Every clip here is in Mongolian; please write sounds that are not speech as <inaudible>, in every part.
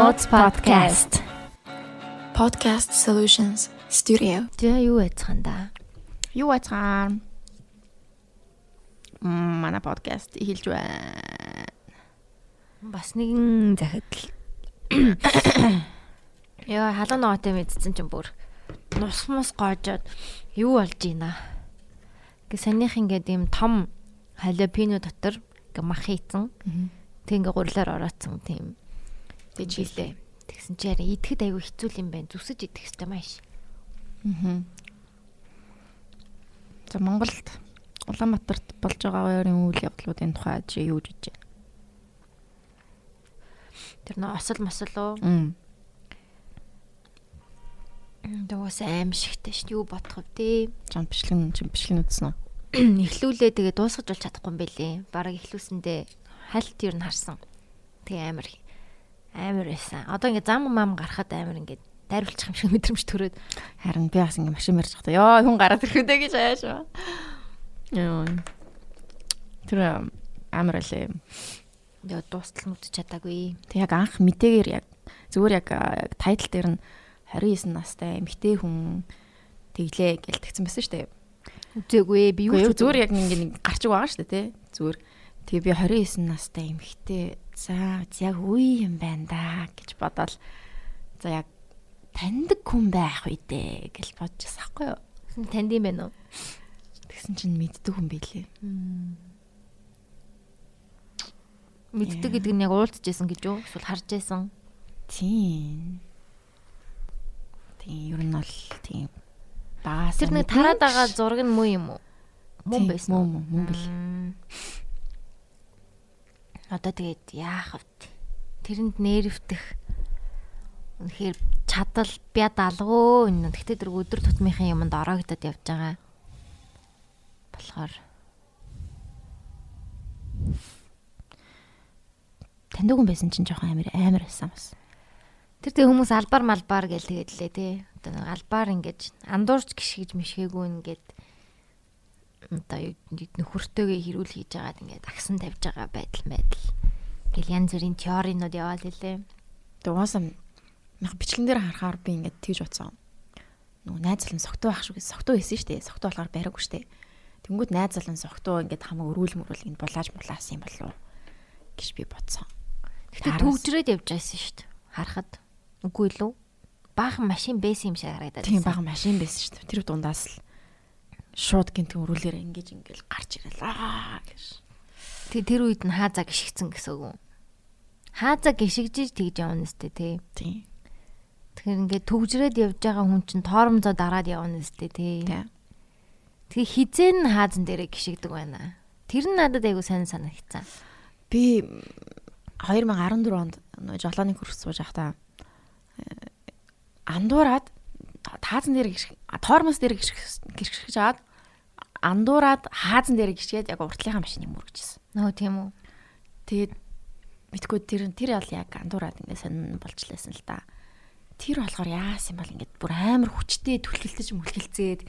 Notes podcast. Podcast Solutions Studio. Тэгээ юу яцхан да? Юу? Мм, манай подкаст эхэлж байна. Бас нэгэн захидал. <coughs> Яа, халуун ногоотой мэдсэн чинь бүр нус мус гоожоод юу болж ийна. Гэ санийх ингээд ийм том халапино дотор ингээ мах хийцэн. Тэг ингээ гурлаар ороодсон тийм. Тэг жилээ. Тэгсэн чи яра идэхэд айгүй хэцүү юм байна. Зүсэж идэх хэрэгтэй маш. Аа. За Монголд Улаанбаатарт болж байгаа хоёрын үйл явдлуудын тухай чи юу гэж байна? Тэр нөө осол мосол уу? Мм. Дөөс аим шигтэй шүү. Юу бодох вэ? Чи бичлэг үзсэн үү? Эхлүүлээ тэгээ дуусгаж бол чадахгүй юм бэлээ. Бараг эхлүүлсэндээ хальт юу н харсан. Тэгээ амар амар байсан. Одоо ингээ зам мам гарахад амар ингээ дайруулчих юм шиг мэдрэмж төрөөд Харин би бас ингээ машин барьж байхдаа ёо хүн гараад ирэхүдэ гэж ааш ба. Ёо. Тэр амар алээ. тэгээ дуустал нь үтч чадаагүй. Тэг яг анх мэдээгээр яг зүгээр яг тайтл дээр нь 29 настай эмэгтэй хүн тэглээ гэж тэгсэн байсан шүү дээ. Үзээгүй би юу зүгээр яг ингээ нэг гарч байгаа шүү дээ тий. Зүгээр. Тэгээ би 29 настай эмэгтэй за яг үе юм байна да гэж бодоод за яг таньдаг хүн байх үедээ гэж бодож байсан хгүй юу. танд юм байна уу? Тэгсэн чинь мэддэг хүн байлээ. Мэддэг гэдэг нь яг уулзчихсан гэж юу? Эсвэл харж байсан. Тийм. Тийм ер нь бол тийм баас Тэр нэг тараад байгаа зураг нь муу юм уу? Мөн байсан. Мөн мөн мөн бил. Одоо тэгээд яах вэ? Тэрэнд нэрвдэх үнэхээр чадал бяд алгуу энэ. Гэхдээ тэр өдөр тутмынхын юмд ороогдоод явж байгаа. Болохоор таньдаг хүн байсан чинь жоохон амар амар байсан бас. тэр тэг хүмүүс албаар малбаар гэл тэгээд лээ тий. Одоо нэг албаар ингэж андуурч гიშгэж мишгээгүй ингээд одоо юу нөхөртөөгөө хэрүүл хийж байгаад ингээд агсан тавьж байгаа байдал байдал. Гэл янз бүрийн теоринууд яваал хэлээ. Тэгээ угаасаа яг бичлэн дээр харахаар би ингээд тэгж бодсон. Нөгөө найз залан согтуу байх шүү гэж согтуу хийсэн шүү дээ. Согтуу болохоор бариаггүй шүү дээ. Тэнгүүд найз залан согтуу ингээд хамаг өрүүл мөрүүл ингээд булааж мулаасан юм болов гэж би бодсон. Гэтэ төгжрээд явж байсан шүү дээ. Харахад үгүй лүү? Баахан машин байсан юм шиг харагдаад Тийм бага машин байсан шүү дээ. Тэр дундаас л шууд гинт өрүүлээр ингэж ингээл гарч ирэлээ гэж. Тэг тэр үед нь хаазаа гიშгцэн гэсэн үг. Хаазаа гიშгжиж тэгж явна нэстэ тий. Тий. Тэгэхээр ингээд төгжрээд явж байгаа хүн чинь тоормзоо дараад явна нэстэ тий. Тий. Тэгээ хизэн нь хаазан дээрээ гიშгдэг байна. Тэр нь надад айгүй сайн санагцсан. Би 2014 онд жолооны курс сууж байхдаа э, андуураад таазан дээр гიშх тормоос дээр гიშх гიშгэж аваад андуураад хаазан дээр гიშгээд яг уртлынхаа машиныг мөрөгжсэн. Нөө тийм үү. Тэгээд битгүү тэр тэр ял яг андуураад ингээд сонин болчлээсэн л да. Тэр болохоор яасан бол ингээд бүр амар хүчтэй түлхэлтэж мөлхилцээд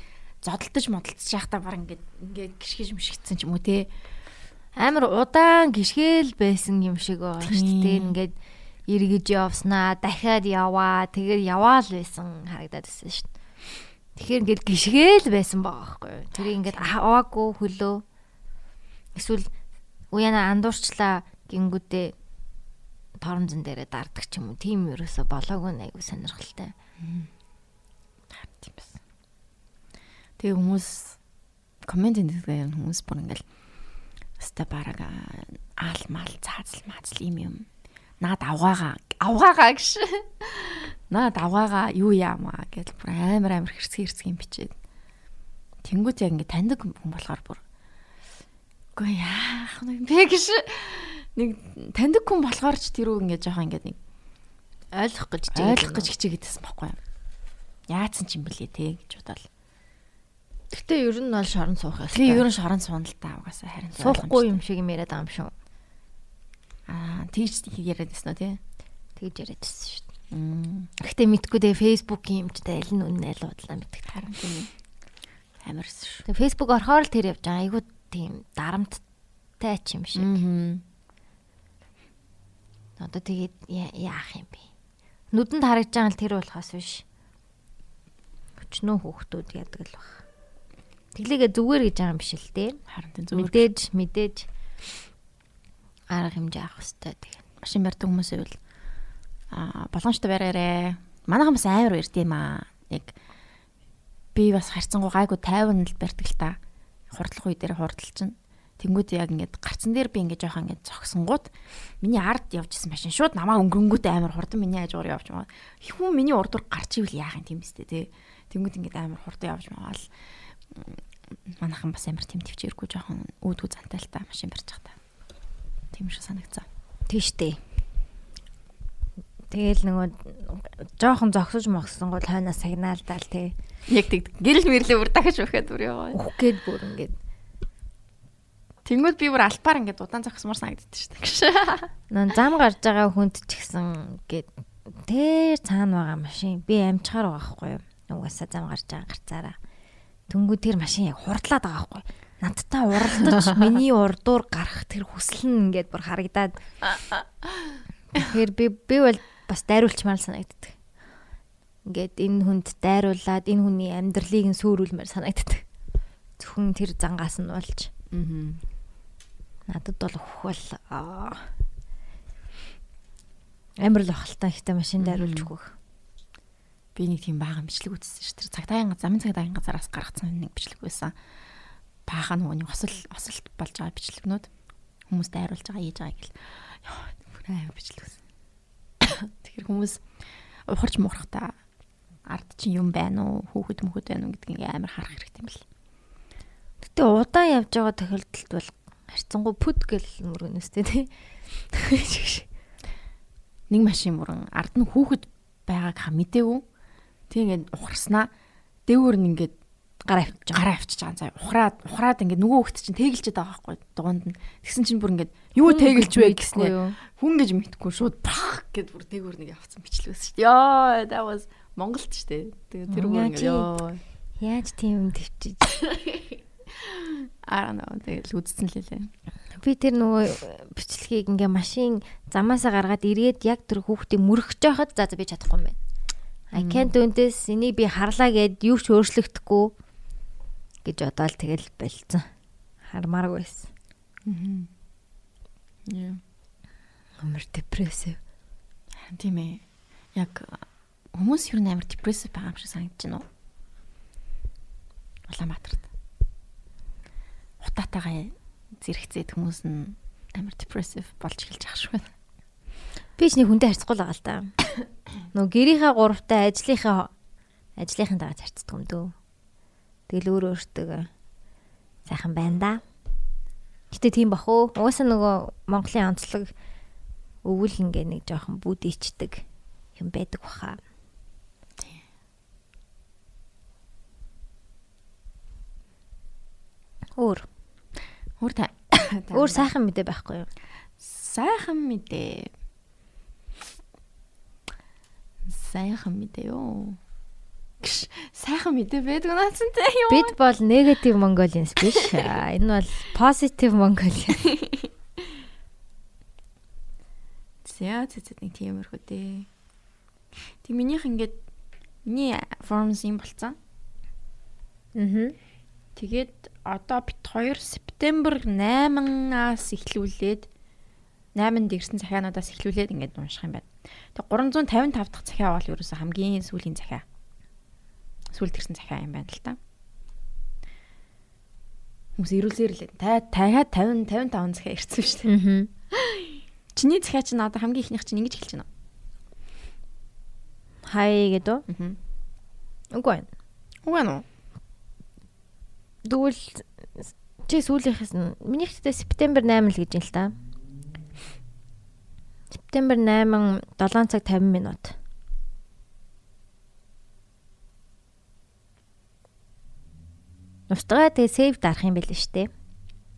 зодтолтож модтолж яхта баг ингээд ингээд гიშгэж мшигдсэн ч юм уу те. Амар удаан гიშгэл байсан юм шиг байгаа шүү дээ. Ингээд эргэж явснаа, дахиад яваа, тэгээд яваал байсан харагдаад байсан шүү дээ. Тэгэхээр ингээд гიშгээл байсан байгаа байхгүй юу? Тэр ингээд аваагүй хөлөө. Эсвэл уяна андуурчлаа гингүүтээ торомзон дээрээ дарддаг ч юм уу. Тийм ерөөсө болоогүй нэг айгу сонирхолтой. Тийм байсан. Тэгээ хүмүүс коммент хийдэг хүмүүс бүр ингээл өста бараг аал мал цаазал маазал юм юм. Наад авгаага авгаага гэж. Наад авгаага юу яамаа гэж бүр амар амар хэрцгий юм бичээд. Тэнгүүт яг ингээ таньдаг хүн болохоор бүр Үгүй яах нэг бэ гэж нэг таньдаг хүн болохоор ч тэр үг ингээ жоохон ингээ нэг Ойлгох гэж ойлгох гэж хичээгээдсэн байхгүй юу? Яатсан ч юм блэ те гэж бодоол. Гэтэ ер нь бол шорон суух ёстой. Тэгээ ер нь шорон суун л та угаасаа харин суухгүй юм шиг юм яриад байгаа юм шүү. Аа тийч яриад байсан уу тий? Тэгж яриад байсан шүү дээ. Гэтэ мэдгүй дээ фэйсбүүкийн юмчтай аль нь үнэн аль бодлоо мэддэг. харин тийм амарс шүү. Тэгээ фэйсбүүк орохоор л тэр явж байгаа. Айгуу тийм дарамттай ч юм шиг. Мм Одоо тэгээд яах юм бэ? Нүдэнд харагдж байгаа л тэр болохоос биш. Өчнөө хүүхдүүд яадаг л баг. Тэглээгээ зүгээр гэж байгаа юм биш л дээ. Харин зүгээр Мэдээж мэдээж арга хэмжээ авах хэрэгтэй тэгээ. машин барьдаг хүмүүс ивэл аа болгоомжтой бариарэ. Манайхан бас амар барьд юм аа. Яг би бас харцсангуу гайгүй 50 л барьдаг л та. Хурдлах үе дээр хурдл чинь. Тэнгүүд яг ингээд гарцсан дээр би ингээд жоохон ингээд зогсонгууд миний ард явжсэн машин шууд намаа өнгөрөнгүүт амар хурдан миний хажуугаар явж байгаа. Хүн миний урдуур гарч ивэл яах юм тийм үстэй тий. Тэнгүүд ингээд амар хурдан явж магаал манайхан бас амар тэм төвчээргүй жоохон үүдгүү зантай л та машин барьж байгаа та. Тийм шиг санагцсан. Тийштэй. Тэгэл нөгөө жоохон зогсож могсон гол хойноос сигналдаал тий. Яг тэг гэрэл мэрлээ бүр дахиж өгөхөд бүр яваа. Ух гээд бүр ингээд Тэнгүүд би бүр альпаар ингээд удаан зогсмор санагддаг шүү дээ. нөө зам гарч байгаа хүнд ч гэсэн гээд тэр цаана байгаа машин би амжихаар байгаа байхгүй юу. Угаасаа зам гарч байгаа гарцаараа. Түнгүү тэр машин яг хурдлаад байгаа байхгүй юу. Надтай уралдаж <laughs> миний урдуур гарах тэр хүсэл нь ингээд бүр харагдаад. Тэгэхээр би би бол бас дайруулчмаар санагддаг. Ингээд энэ хүнд дайруулад энэ хүний амьдралыг нь сөөрүүлмээр санагддаг. Зөвхөн тэр зангаас нь болж. Аа. Надад бол өхвөл аа. амар л ахалтай ихтэй машин дайруулж өгөх. Би нэг тийм баахан бичлэг үзсэн шүү дээ. Цагтаагийн замын цагтаагийн газараас гаргацсан нэг бичлэг байсан. Баахан нөгөөний осол осолт болж байгаа бичлэгнүүд хүмүүст дайруулж байгаа хийж байгаа гэл. Яа, бүр аяа бичлэг үзсэн. <coughs> Тэгэхээр хүмүүс ухарч муурахта ард чинь юм байна уу, хүүхэд мөхөд байна уу гэдгийг амар харах хэрэгтэй юм бэл. Гэтэ удаан явж байгаа тохиолдолд бол харьцангуй пүд гэл мөргөнөстэй тий. <coughs> Нэг машин мөрөн ард нь хүүхэд байгааг ха мэдээгүй. Тэг ингээд ухарснаа дэвөр нь ингээд гараа авчиж байгаа. гараа авчиж байгаа заа. Ухраад ухраад ингээд нөгөө хөлт чинь тэгэлж байгаа байхгүй дугуунд нь. Тэгсэн чинь бүр ингээд юу тэгэлж вэ гэснээр хүн гэж мэдхгүй шууд пах гэд бүр дээгүүр нэг явцсан бичлэг байсан шүү дээ. Яа, that was Монголд шүү дээ. Тэгээ тэр үгээр чи- яа. Яаж тийм юм төвчиж. Аа нөө тэгэл үдцэн л лээ. Би тэр нөгөө бичлэгийг ингээ машин замаасаа гаргаад ирээд яг тэр хүүхдийг жоход за за би чадахгүй юм байна. I can't do this. Энийг би харлаа гэд юу ч өөрчлөгдөхгүй гэж бодоол тэгэл болцсон. Хармааргүй байсан. Яа. Амар депрессив. Харин тийм ээ. Яг хүмүүс юу нээр депрессив байгаа юм шиг санагдаж байна уу? Улаанбаатарт. Хутаатайгаа зэрэгцээд хүмүүс нь амар депрессив болж эхэлж байгаа шүү. Би ч нэг хүнтэй харьцахгүй л байгаа л да. <coughs> Нөгөө гэрийнхаа гуравтай ажлынхаа ажлынхын дагаа харьцдаг юм дөө. Тэгэл өөр өөртөө сайхан байна да. Гэтэ тийм бах уу? Угаасаа нөгөө Монголын онцлог өвөл ингээ нэг жоохон бүд ичдэг юм байдаг баха. Өөр Өөр та <coughs> өөр сайхан мэдээ байхгүй юу? сайхан мэдээ. Сайхан мэдээ юу? Гш, Сайхан мэдээ байдаг наацантай юу? Бид бол негатив Mongolians биш. Энэ бол positive Mongolian. <laughs> За цэцэд нэг тиймэрхүү дээ. Тэг минийх ингээд миний формс юм болцсон. Аа. Тэгээд одоо бит 2 септембер 8-аас эхлүүлээд 8-нд ирсэн захиануудаас эхлүүлээд ингээд унших юм байна. Тэг 355 дахь захиа бол ерөөсө хамгийн сүүлийн захиа. Сүүлд ирсэн захиа юм байна л та. Хүмүүс ирүүлсээр л та тахаа 50 55 захиа ирсэн шүү дээ. Чиний захиа чинь одоо хамгийн ихнийх чинь ингэж эхэлж байна. Хай гэдэг үү? Үгүй байна. Уг нь уу? Тэгвэл чи сүүлийнхээс нь минийх гэдэг септембер 8 л гэж юм л та. Септембер 8 7 цаг 50 минут. Устгаа тэгээ сейв дарах юм байл дээ.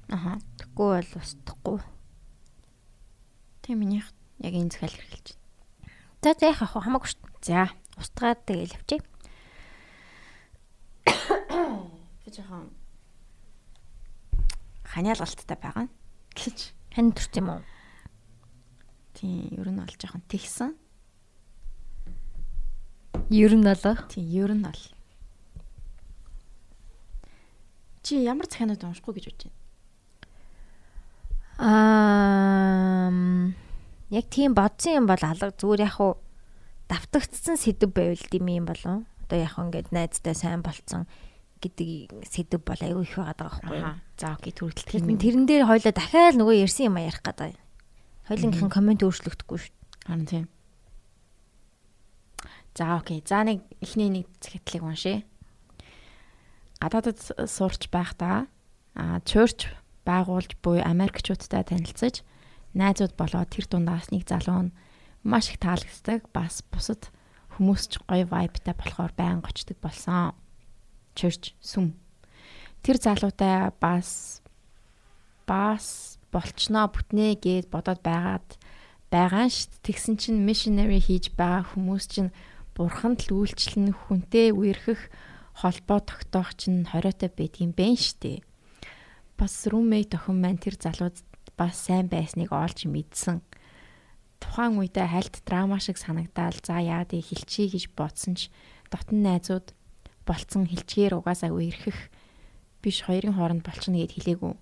Аха. Тэгэхгүй бол устдахгүй. Тийм минийх яг энэ захиал эхэлж байна. За за вэ? Хамаагүй шүү. За. Устгаад тэгээл явчих. Би <coughs> жоохон ханиалгалттай байгаа гэж. Хань төрч юм уу? Тийм, ер нь бол жоохон тэгсэн. Ер нь болоо. Тийм, ер нь бол. Чи ямар захианууд уншихгүй гэж бодож байна? Аа яг тийм бодсон юм бол алга зүгээр яг уу давтагдсан сэдв байвал дэм юм болов. Одоо яг ингээд найзтай сайн болцсон гэдэг сэдв бол аюу их байгаа байхгүй юу? За окей, тийм. тэрэн дээр хоёлоо дахиад нөгөө ярьсан юм ярих гэдэг. Хоёлынхын коммент өөрчлөгдөхгүй шүү. Харин тийм. За окей. За нэг эхний нэг захидлыг уншъя. Гадаадд сурч байхдаа а чурч байгуулж буй Америкчуудтай танилцаж найзууд болоод тэр дундаас нэг залуу нь маш их таалагддаг бас бусад хүмүүс ч гоё вайбтай болохоор байн гочдөг болсон. Чурч сүм. Тэр залуутай бас бас болчноо бүтнэ гэд бодоод байгаад байгаа шүү. Тэгсэн чинь missionary хийж байгаа хүмүүс чинь бурханд л үйлчлэн хүнтэй үерхэх холбоо тогтоох чинь хориотой байдгийн бэ штэ. Бас roommate охин маань тэр залууд бас сайн байсныг олж мэдсэн. Тухайн үедээ хальт драма шиг санагдаал за яад хэлчихье гэж бодсон ч дотн найзууд болцсон хилчгээр угаасаа үерхэх биш хоёрын хооронд болчихно гэд хэлээгүй.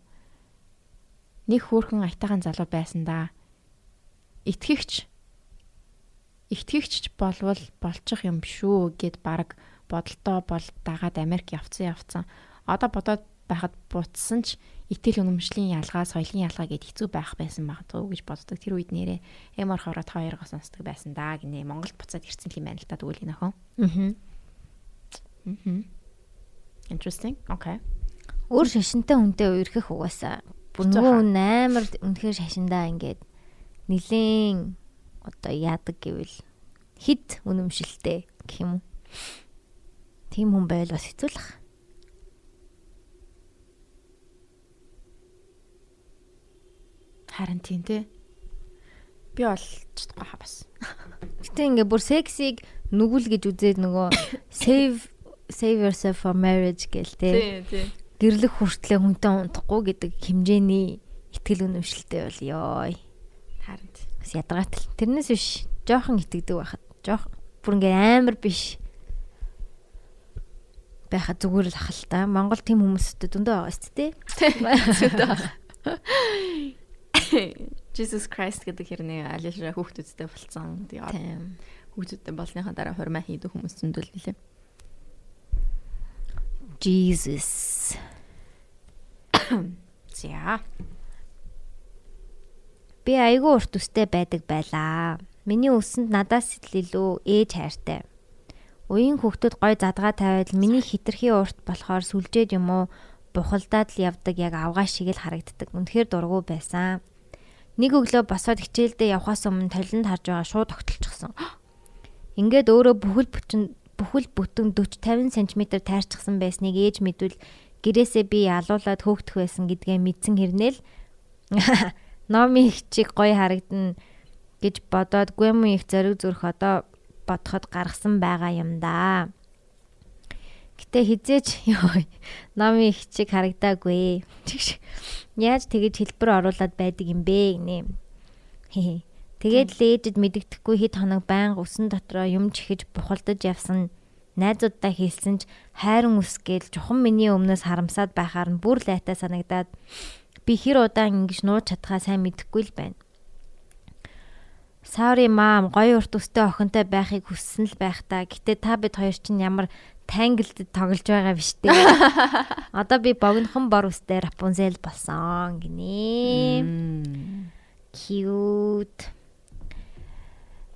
Нэг хөөрхөн айтайхан залуу байсан да. Итгэгч итгэгч болвол болчих юм шүү гэд баг бодолтоо бол дагаад Америк явцсан явцсан. Одоо бодоод байхад бутсан ч итгэл үнэмшлийн ялгаа, соёлын ялгаа гэд хэцүү байх байсан магадгүй гэж боддог. Тэр үед нэрээ эмор хороо та хоёроо сонсдог байсан да гинэ. Монголд буцаад ирсэн юм байна л да тэгвэл энэ охин. Аа. Мм. Interesting. Okay. Өөр шашинтай хүнтэй үерхэх угаасаа нөгөө хүн амар үнэхээр шашиндаа ингээд нилээн одоо яадаг гэвэл хид үнэмшилтэй гэх юм уу. Тийм хүн байвал бас хэцүү л ах. Харин тийм те. Би бол чадахгүй хаа бас. Гэтэ ингээ бүр сексиг нүгэл гэж үзээд нөгөө save save yourself for marriage гээл те. тий. Гэрлэх хүртлээ хүнтэй унтахгүй гэдэг хэмжээний ихтгэл үнэмшилтэй бол ёо. Харин. Бас ядгаатай. Тэрнээс биш жоохон итгэдэг байхад жоох бүр ингээ амар биш байхад зүгээр л ах л та. Монгол тийм хүмүүстэй дүндээ байгаа шүү дээ. Jesus Christ гэдэг хэрний алишра хүүхдүүдтэй болцсон. Тэгээ Тийм. хүүхдүүдтэй болсныхаа дараа хурмаа хийдэг хүмүүс зөндөл нэлээ. Jesus. За. Би айгүй урт үстэй байдаг байлаа. Миний үсэнд надаас илүү ээж хайртай. Уян хүүхдүүд гой задгаа тавиад миний хитрхи урт болохоор сүлжээд юм уу бухалдаад л явдаг яг авгаа шиг л харагддаг. Үнэхээр дургу байсан. Нэг өглөө босоод хичээлдээ явхаас өмнө толинд харж байгаа шууд тогтолчихсон. <gasps> Ингээд өөрөө бүхэл бүтэн бүхэл бүтэн 40 50 см тайрчихсан байсныг ээж мэдвэл гэрээсээ би ялуулаад хөөгдөх байсан гэдгээ мэдсэн хэрнээл <laughs> номи их чиг гоё харагдана гэж бодоод гүм их зориг зүрх одоо бодоход гаргасан байгаа юм да. Гэтэ хизээч ёо номи их чиг харагдаагүй. Яаж тэгэж хэлбэр оруулаад байдаг юм бэ гинэ. Тэгээд л ээжэд мэддэхгүй хэд хоног байнга усан дотроо юм чихэж бухалдаж явсан найзуудтай хэлсэн ч хайрын үс гээл чухам миний өмнөөс харамсаад байхаар нь бүр лайтай санагдаад би хэр удаан ингэж нууж чадхаа сайн мэдэхгүй л байна. Sorry mom, гоё урт өстэй охинтой байхыг хүссэн л байх та. Гэтэ та бид хоёр чинь ямар танглд тоглож байгаа биш дээ. <laughs> Одоо би богинохон бор үстэй Рапунзел болсон гинэ. Cute.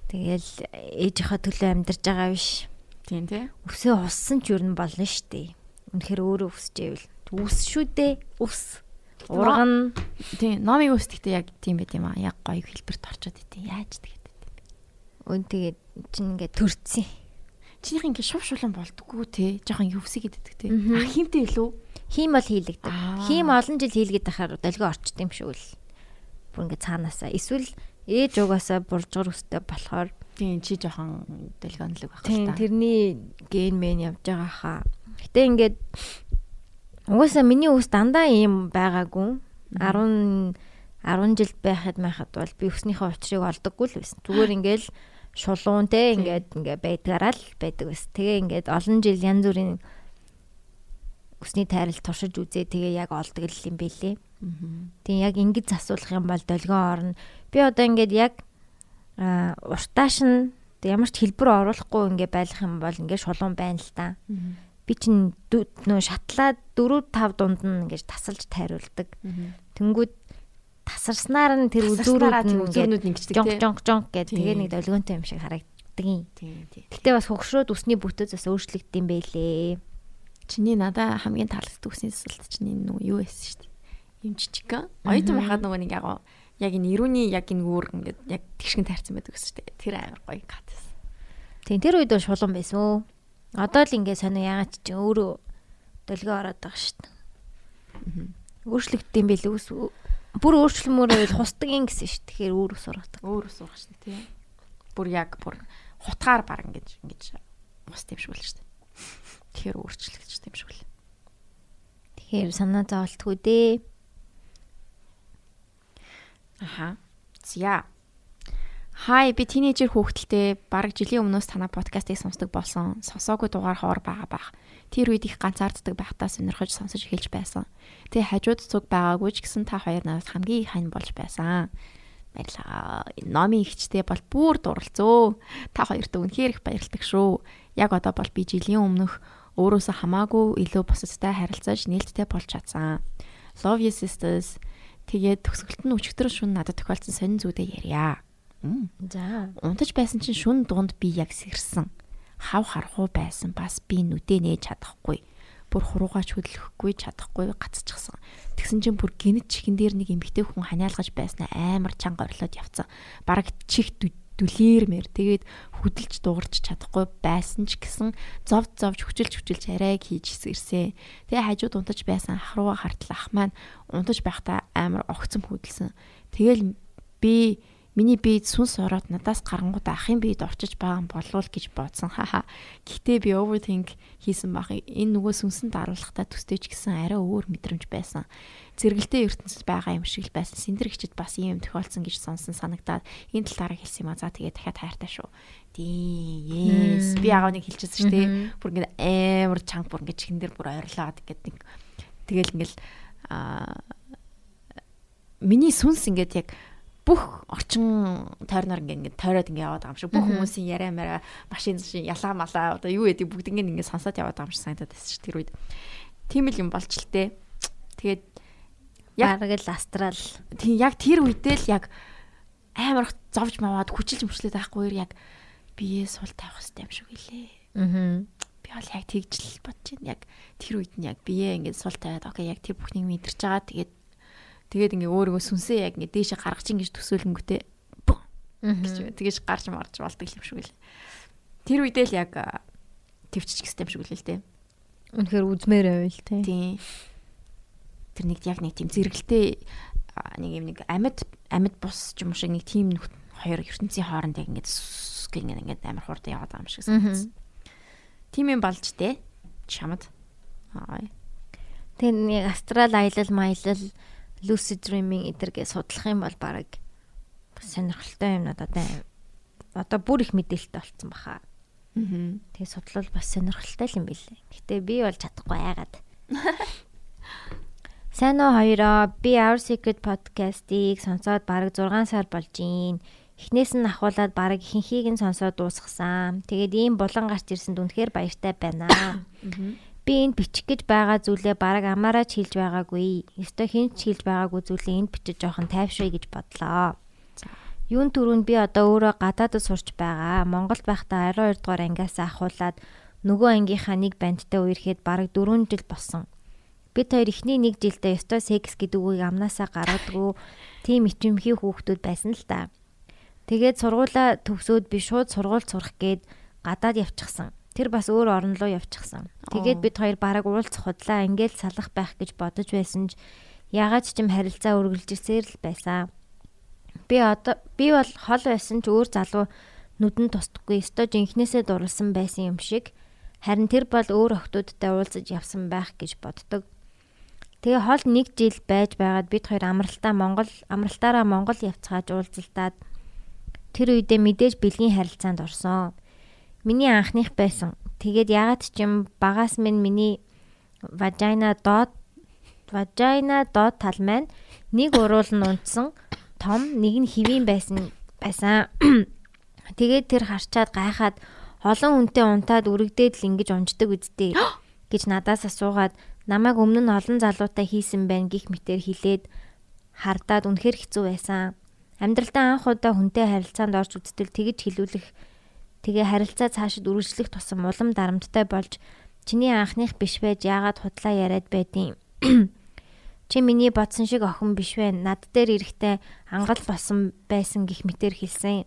Тэгэл ээжийнхээ төлөө амьдарч байгаа биш. Тийм тий. Үсээ уссан ч юу нь болно штэ. Үнэхээр өөрөө үсчээвэл үс шүү дээ. Үс. Урган Тийм. Номыг үстэхдээ яг тийм байт юм аа. Яг гоё хэлбэрт орчод идэв. Яаж тэгээд байт. өн тэгээд чинь ингээд төрцсөн. Чинийх ингээ шув шулан болдгоо те. Жохон хөвсөг идэдэг те. А химтэй илүү. Хим бол хийлэгдэг. Хим олон жил хийлгээд байхаар долгио орчд юм шүү л. Бүр ингээд цаанаасаа эсвэл ээж угаасаа буржгар өстэй болохоор Тийм чи жохон дэлгонлог байх тийм та. тэрний ген мен явж байгаа хаа. Гэтэ ингээд угаасаа миний үс дандаа ийм байгаагүй. 10 10 жил байхад майхад бол би өснийхөө учрыг олдоггүй л байсан. Зүгээр ингээл шулуун те ингээд ингээд байдгаараа л байдаг ус. Тэгээ ингээд олон жил янз бүрийн өсний тайрал туршиж үзээ тэгээ яг олдог л юм бэлээ. Тэгээ яг ингэж засуулах юм бол долгион орно. Би одоо ингээд яг уртааш нь ямар ч хэлбэр оруулахгүй ингээ байлах юм бол ингээ шулуун байна л та. Би чинь нөө шатлаад 4 5 дунд нь ингээ тасалж тайруулдаг. Тэнгүүд тасарснаар нь тэр үзүүрүүд нь ингэждэг тийм жонк жонк гэдэг тэгээ нэг долгионтой юм шиг харагддаг юм. Тийм тийм. Гэтэ бас хөгшрөөд усны бүтөөс бас өөрчлөгдөм байлээ. Чиний надаа хамгийн таалагддаг усны сэлт чиний нүү юу байсан шүү дээ. Юм жижиг. Оюутан байхад нөгөө нэг яг яг энэ ирүүний яг энэ үүр ингээд яг тэгшгэн тайрсан байдаг гэсэн шүү дээ. Тэр амар гоё кат. Тийм тэр үед шулуун байсан уу? Одоо л ингээ сонио ягаад ч өөрөө долгио ороод байгаа шүү дээ. Өөрчлөгддөм байл үс бүр өөрчлөмөр байл хусдаг юм гэсэн шүү. Тэгэхээр өөр ус ургадаг. Өөр ус ургах шүү дээ. Бүр яг бүр хутгаар баг ингэж ингэж ус тэмшгүүл шүү. Тэгэхээр өөрчлөгдөж тэмшгүүл. Тэгэхээр санаа зовлтгүй дээ. Аха. За. Хай би тинейжер хүүхдэлтэй бараг жилийн өмнөөс танай подкастыг сонсдог болсон. Сонсоогүй дугаар хоор байгаа бах. Тэр үед их ганцаарддаг байхдаа сонирхож сонсож эхэлж байсан. Тэгээ хажууд цуг байгаагүй ч гэсэн та хоёр надад хамгийн их хань болж байсан. Баярлаа. Номын ихчтэй бол бүр дурлцөө. Та хоёрт үнэхээр их баярлагдав шүү. Яг одоо бол би жилийн өмнөх өөрөөсөө хамаагүй илүү бусадтай харилцаж нээлттэй болж чадсан. Love you sisters. Тэгээд төгсгөлт нь өчигдөр шүн надад тохиолдсон сонин зүйдээ ярья. За. Унтаж байсан чинь шүн дунд би яг сэрсэн. Хав харахуу байсан бас би нүдэ нээж чадахгүй. Бүр хуруугаач хөдлөхгүй чадахгүй гацчихсан. Тэгсэн чинь бүр гинэт чихэн дээр нэг эмгтэй хүн ханиалгаж байснаа амар чанга орлоод явцсан. Бараг чих дүлээрмэр тэгээд хөдөлж дуурч чадахгүй байсан ч гэсэн зовд зовж хүчилж хүчилж арайг хийж ирсэн. Тэгээ хажууд унтаж байсан ах руугаа хартал ах маань унтаж байхдаа амар огцом хөдөлсөн. Тэгэл би Миний бие сүнс ороод надаас гарангууд ахын биед орчиж байгаа юм болов гэж бодсон. Хаха. Гэхдээ би overthink хийсэн баг. Энэ нөгөө сүнсэн даруулахтаа төстэй ч гэсэн арай өөр мэдрэмж байсан. Зэрэгэлдээ ертөнцид байгаа юм шиг л байсан. Синдэр гिचэд бас ийм тохиолдсон гэж сонсон санагдаад энэ талаараа хэлсэн юм а. За тэгээд дахиад хайртай шүү. Тий. Yes. Би аав нэг хэлчихсэн шүү дээ. Бүр ингэ амар чанга бүр ингэ чихэн дээр бүр ойрлоод ингээд нэг тэгэл ингээл аа миний сүнс ингээд яг бүх орчин тойрноор ингээд тойроод ингээд яваад байгаа юм шиг бүх хүмүүсийн яриа мараа машин шин ялаа малаа одоо юу гэдэг бүгд ингээд ингээд сонсоод яваад байгаа юм шиг санагдаад байсан ш тэр үед. Тийм л юм болж л тээ. Тэгээд яг л астрал. Тийм яг тэр үедээ л яг амар зовж маваад хүчилж мөчлөд байхгүй яг бие сул тавих хэрэгтэй юм шиг үлээ. Аа. Би бол яг тэгж л бодож байна. Яг тэр үед нь яг бие ингээд сул тавиад окей яг тэр бүхнийг мэдэрч байгаа. Тэгээд Тэгээд ингээ өөрийгөө сүнсээ яг ингээ дээшээ гаргаж ингэж төсөөлөнгөтэй гэж тэгэж гарч марж болдог юм шиг л. Тэр үедээ л яг төвччих гэсэн юм шиг үлээ л дээ. Үнэхээр үзмээр байвал тий. Тий. Тэр нэг яг нэг тийм зэрэгэлтэй нэг юм нэг амьд амьд бус ч юм шиг нэг тийм хоёр ертөнцийн хооронд яг ингээд гин ингээд амар хурдан яваад байгаа юм шиг санагдсан. Тийм юм болж тээ. Чамд. Аа. Тэр нэг астрал аялал маялал lucid dreaming эдэргээ судлах юм бол баг сонирхолтой юмнууд одоо одоо бүр их мэдээлэлтэй болцсон баха. Аа. Тэгээ судлал бас сонирхолтой юм билээ. Гэтэ би бол чадахгүй айгаад. <laughs> Сайн уу хоёроо би Our Secret podcast-ийг сонсоод бараг 6 сар болж гин. Эхнээс нь ахуулаад бараг ихэнхийг нь сонсоод дуусгасан. Тэгээд ийм булан гарч ирсэнд үнэхээр баяртай байна. Би энд бичих гэж байгаа зүйлээ бараг амаараа ч хэлж байгаагүй. Ёстой хэн ч хэлж байгаагүй зүйлээ энд бичиж жоохон тайвшрая гэж бодлоо. Юун түрүүнд би одоо өөрөө гадаадд сурч байгаа. Монголд байхдаа 12 дугаар ангиас ахуулаад нөгөө ангийнхаа нэг бандтай үерхэд бараг 4 жил болсон. Бид хоёр эхний нэг жилдээ ёстой секс гэдэг үгийг амнаасаа гаргадгүй тийм ичимхий хүүхдүүд байсан л та. Тэгээд сургуулаа төгсөөд би шууд сургууль сурах гээд гадаад явчихсан. Тэр бас өөр орн руу явчихсан. Тэгээд бид хоёр бараг уулзах худлаа ингээл салах байх гэж бодож байсан ч ягаад ч юм харилцаа үргэлжилсээр л байсан. Би одоо би бол хол байсан ч өөр залуу нүдэн тусдаггүй өстой жинхнээсээ дурлсан байсан юм шиг харин тэр бол өөр охтуудтай уулзаж явсан байх гэж боддог. Тэгээ хол нэг жил байж байгаад бид хоёр амралтаа Монгол амралтаараа Монгол явцгааж уулзалтаад Тэр үедээ мэдээж бэлгийн харилцаанд орсон. Миний анхных байсан. Тэгээд ягаад ч юм багаас минь миний вагина доод вагина доод тал маань нэг уруул нь унтсан том нэг нь хэвийн байсан байсан. <clears throat> Тэгээд тэр харчаад гайхаад олон хүнтэй унтаад үрэгдээд л ингэж унждаг үсттэй <gasps> гэж надаас асуугаад намайг өмнө нь олон залуутай хийсэн байна гих мэтэр хилээд хардаад үнэхэр хэцүү байсан. Амьдралдаа анх удаа хүнтэй харилцаанд орж үзтэл тэгж хилүүлэх тэгээ харилцаа цаашид үргэлжлэх тусам улам дарамттай болж чиний анхных биш байж яагаад худлаа яриад байдیں۔ <clears throat> Чи миний бодсон шиг охин биш байна. Над дээр ирэхдээ ангал болсон байсан гих мэтэр хэлсэн.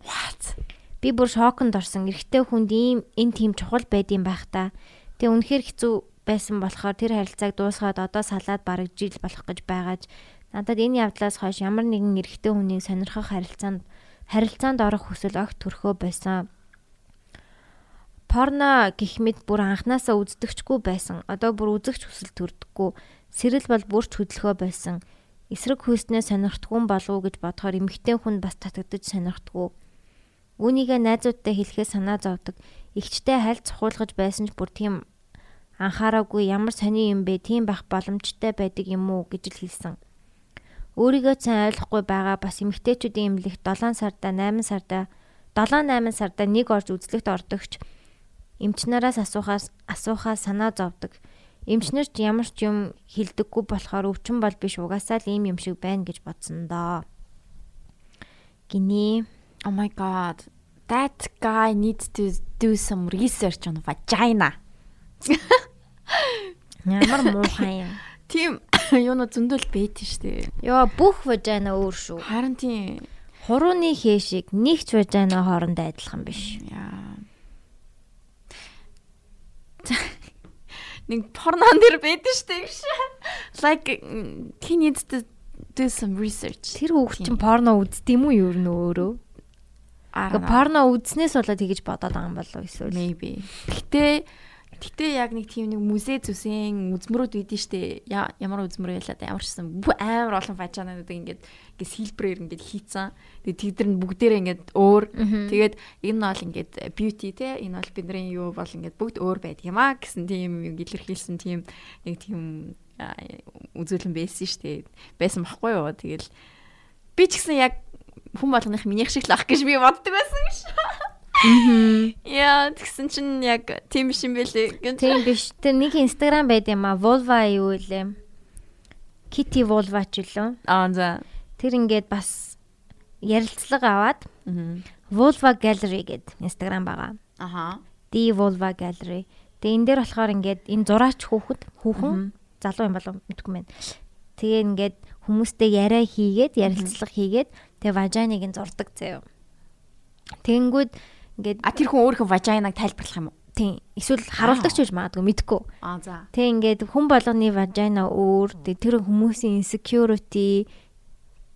Би бүр шоконд орсон. Эрэгтэй хүнд ийм энэ тийм чухал байдсан байх та. Тэгээ үнэхээр хэцүү байсан болохоор тэр харилцааг дуусгаад одоо салаад бараг жил болох гэж байгааж Надад энэ явдлаас хойш ямар нэгэн эрэгтэй хүнийг сонирхох харилцаанд харилцаанд орох хүсэл огт төрхөө байсан. Порно гих мэд бүр анханасаа үздэгчгүй байсан. Одоо бүр үзэгч хүсэл төрдөггүй. Сэрэл бол бүрч хөдөлгөө байсан. Эсрэг хүйснээ сонирхдгүй болов уу гэж бодохоор эмэгтэй хүн бас татагдаж сонирхдгүй. Үүнийгээ найзуудтай хэлэхээ санаа зовдөг. Игчтэй хайлт цохуулгаж байсан ч бүр тийм анхаараагүй ямар сони юм бэ? Тийм байх боломжтой байдаг юм уу гэж л хэлсэн. Өөрийгөө сайн ойлгохгүй байгаа бас эмэгтэйчүүдийн эмнэлэгт 7 сарда 8 сарда 7 8 сарда нэг орж үзлэгт ордогч эмчнараас асуухаас асуухаа санаа зовдөг. Эмчнэр ч ямар ч юм хилдэггүй болохоор өвчин бол биш угаасаа л ийм юм шиг байна гэж бодсон доо. Гинэ. Oh my god. That guy needs to do some research on vagina. <laughs> Ямар муухай юм. Тийм <coughs> юунууд зөндөл бэйт штэ. Йоо бүх важина өөр шүү. Харин тийм Хурууны хээшиг нэгч важина хоорондоо адилхан биш. яа. Нэг порнон дэр бэйт штэ гэж. Like he needs to do some research. Тэр хүүхд чинь порно үздэг юм уу юу нөө өөрөө? Гэ порно үзснээс болоод тэгэж бодоод байгаа юм болов эсвэл maybe. Гэтэ Гэтэ яг нэг тийм нэг музей зүсэн үзмөрүүд үйдэн штэ. Ямар үзмөр байлаа да ямар ч юм амар олон важанууд ингээд ингээд силбрээр ингээд хийцэн. Тэгээд тэгдэр нь бүгдээрээ ингээд өөр. Тэгээд энэ бол ингээд beauty те энэ бол бидний юу бол ингээд бүгд өөр байдаг юм а гэсэн тийм юм илэрхийлсэн тийм нэг тийм үзүүлэн байсан штэ. Байсан баггүй юу. Тэгэл би ч гэсэн яг хүн болгоных минийх шиг л ах гэж би боддог байсан гэж. Яа, тэгсэн чинь яг тийм биш юм бэлээ. Тийм биш. Тэр нэг инстаграм байд юм а. Volva юу вэ? Kitty Volva ч үлээ. Аа за. Тэр ингээд бас ярилцлага аваад Volva Gallery гэдэг инстаграм байгаа. Аха. D Volva Gallery. Тэгээ энэ дээр болохоор ингээд энэ зураач хүүхэд хүүхэн залуу юм болов мэдгүй мэн. Тэгээ ингээд хүмүүстэй яриа хийгээд ярилцлага хийгээд тэгээ важаныг нь зурдаг заяа. Тэнгүүд Ингээд а тэр хүн өөрийнхөө важайнаг тайлбарлах юм уу? Тийм. Эсвэл харуулдаг ч гэж магадгүй мэдгүй. Аа за. Тэг ингээд хүн болгоны важайна өөр тэр хүмүүсийн insecurity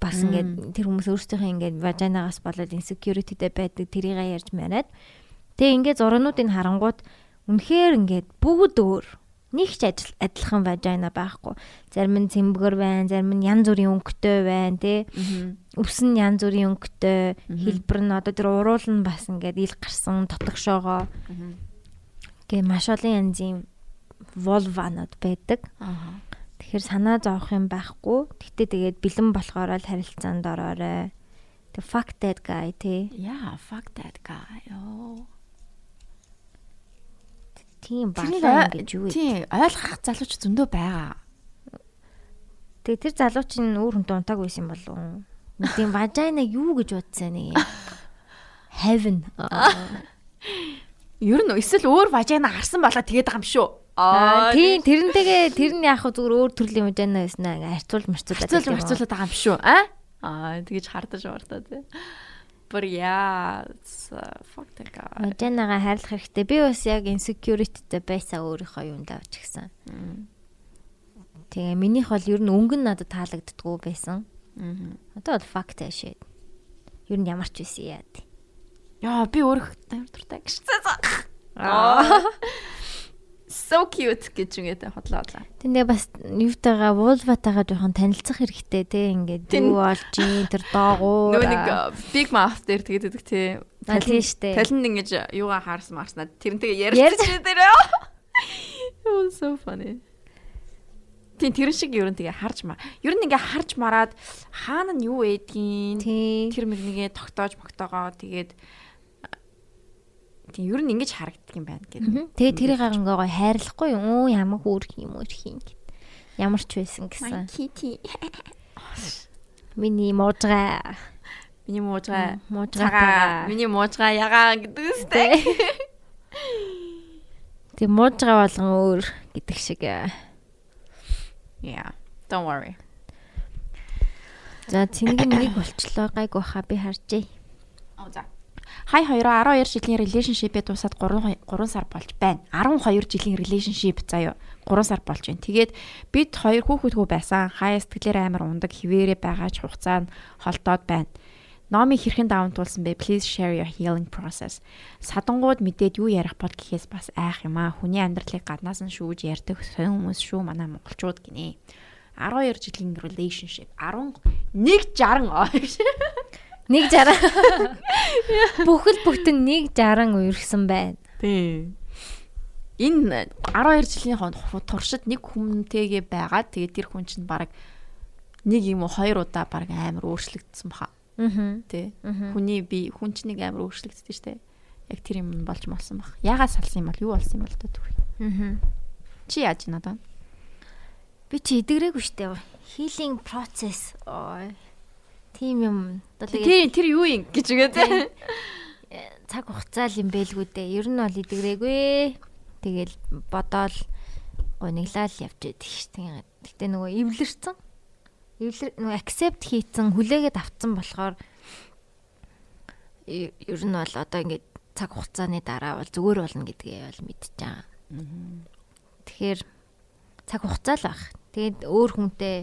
бас ингээд тэр хүмүүс өөрсдийнхөө ингээд важайнагаас болоод insecurityтэй байдаг тэрийг ярьж мараад. Тэг ингээд зурнуудыг харангуут үнэхээр ингээд бүгд өөр нэг ч адилхан важайна байхгүй. Зарим нь цэмбгэр байна, зарим нь янз бүрийн өнгөтэй байна, тий. Өвс нь янз бүрийн өнгөтэй, хэлбэр нь одоо тэр уруул нь бас ингээд ил гарсан тотгошоогоо. Гэ маш олон янзын волванууд байдаг. Тэгэхээр санаа зовох юм байхгүй. Гэтэ тэгээд бэлэн болохоор л харилцаанд ороорой. The fuck that guy тий. Yeah, fuck that guy. Oh. Тийм балаа ингэж юу вэ? Тийм ойлгох залууч зөндөө байгаа. Тэгээ тэр залууч нь өөр хүнтэй унтаагүй байсан болов уу? Тийм важайна юу гэж бодсон нэг юм. Heaven. Ер нь эсвэл өөр важайна харсан болоо тэгээд байгаа юм шүү. Аа тийм тэрнтэйгээ тэр нь яг зүгээр өөр төрлийн важайна байсан аа харьцуул марцуулаад харьцуул марцуулаад байгаа юм шүү. Аа тэгэж хардаж ууртаа тий. Yeah, it's uh, fuck that guy. Важайнага хайрлах хэрэгтэй. Би бас яг insecurity-тэй байсаа өөрийнхөө юунд авч гисэн. Тэгээ минийх бол ер нь өнгөн надад таалагддггүй байсан. Одоо бол fact shit. Ер нь ямар ч байсан яа. Яа би өөрөө дуртай гэж. Аа. So cute гэж үгээд хотлоо хотлоо. Тэндээ бас юутайгаа вулватайгаа жоохон танилцах хэрэгтэй те ингээд юу болж ийн тэр доогуур. Нөгөө нэг big mouth дээр тэгээд өгдөг. А, тийм штэ. Талент ингэж юугаа хаарсан марснаа тэрнтэйгээ ярьж дээр. Oh <laughs> so funny. Тийм тэр шиг ер нь тэгээ харж маа. Ер нь ингээ харж мараад хаана нь юу ээдгийн тий. тэр мэгнийгээ тогтоож могтоогоо тэгээд тийм ер нь ингэж харагддаг юм байна гэдэг. Тэгээ тэрийг ингээ гоё хайрлахгүй юу? Оо ямар хөөрх юм уу хин гэд. Ямар ч байсан гэсэн. <laughs> Миний муужгаа. Миний муужгаа Муужгаа. миний муужгаа ягаа гэдэг үстэй. Тэг муужгаа болгон өөр гэдэг шиг. Yeah. Don't worry. За цэнгийн нэг болчлоо гайг баха би харжээ. Оо за. Хай хоёроо 12 жилийн relationship-ээ дуусаад 3 3 сар болж байна. 12 жилийн relationship заяа. 3 сар болж байна. Тэгээд бид хоёр хүүхэдгүй байсан. Хай сэтгэлээр амар ундаг хിവэрэ байгаа ч хугацаа нь холтоод байна. Номи хэрхэн даун туулсан бэ? Please share your healing process. Садангууд мэдээд юу ярих бол гэхээс бас айх юм аа. Хүний амьдралыг гаднаас нь шүүж ярьдаг сонин хүмүүс шүү манай монголчууд гинэ. 12 жилийн relationship 11 60 оош. 160. Бүхэл бүтэн 160 үерхсэн байна. Тийм. Энэ 12 жилийн туршид нэг хүмүүстэйгээ байгаа. Тэгээд тэр хүн чинь баг нэг юм уу хоёр удаа баг амар өөрчлөгдсөн баха. Аа. Тэ. Хүний би хүн чинь нэг амар өөрчлөгдсөн шүү дээ. Яг тэр юм болж молсон баг. Ягаа салсан юм бол юу болсон юм бол төгөх. Аа. Чи яаж надаа? Би чи идэгрээгүй шүү дээ. Healing process. Ой. Тим юм. Тэр тэр юу юм гэж үгээ тий. цаг хугацаа л юм бэлгүү дээ. Ер нь бол идэгрээгүй. Тэгэл бодоол гониглал явж байдаг ш. Тэгээд гэтээ нөгөө эвлэрсэн. Эвлэр нөгөө accept хийцэн хүлээгээд авцсан болохоор ер нь бол одоо ингээд цаг хугацааны дараа бол зүгээр болно гэдгээ бол мэдчихэж байгаа. Тэгэхээр цаг хугацаа л баг. Тэгээд өөр хүнтэй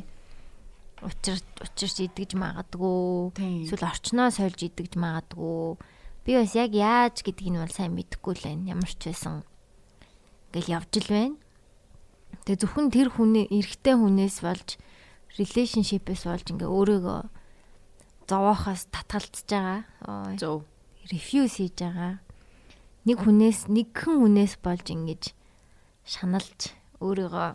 учир учирч идэгж магадгүй. Эсвэл орчноо сольж идэгж магадгүй. Би бас яг яаж гэдгийг нь бол сайн мэдэхгүй л байна. Ямар ч байсан ингээл явж л байна. Тэгээ зөвхөн тэр хүний эрэгтэй хүнээс болж relationship-ээс болж ингээ өөрийгөө зовоохоос татгалцж байгаа. Зөв. refuse хийж байгаа. Нэг хүнээс нэгхэн хүнээс болж ингэж шаналж өөрийгөө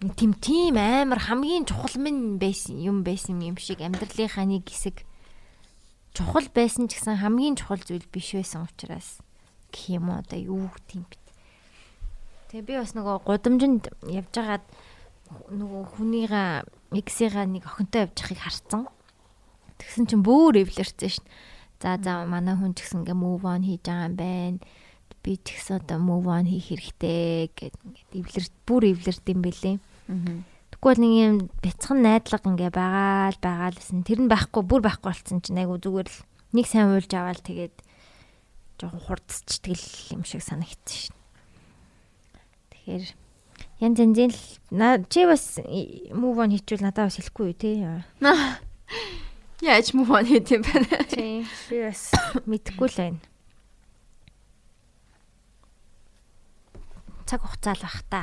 тийм тийм амар хамгийн чухал минь байсан юм байсан юм шиг амьдралынхаа нэг хэсэг чухал байсан ч гэсэн хамгийн чухал зүйл биш байсан учраас гэх юм уу одоо юу гэх юм бэ. Тэгээ би бас нөгөө гудамжинд явж байгаад нөгөө хүнийгаа эксийнхаа нэг охинтой байгааг харсан. Тэгсэн чинь бүр эвлэрсэн шин. За за манай хүн ч гэсэн ингээ move on хийж байгаа юм байна. Би ч гэсэн одоо move on хийх хэрэгтэй гэд ингээд эвлэр бүр эвлэрд юм бэлээ. Тэгвэл нэг юм бяцхан найдлага ингээ байгаа л байгаа л гэсэн. Тэр нь байхгүй бүр байхгүй болсон чинь айгу зүгээр л нэг сайн уйлж аваад тэгээд жоохон хурдсчдаг л юм шиг санагдсан шин. Тэгэхээр янз янзын л чи бас move on хийчихвэл надад бас хэлэхгүй юу те. Яаж move on хийх юм бэ? Тийм. Би бас мэдэхгүй л байна. Цаг хугацаа л бах та.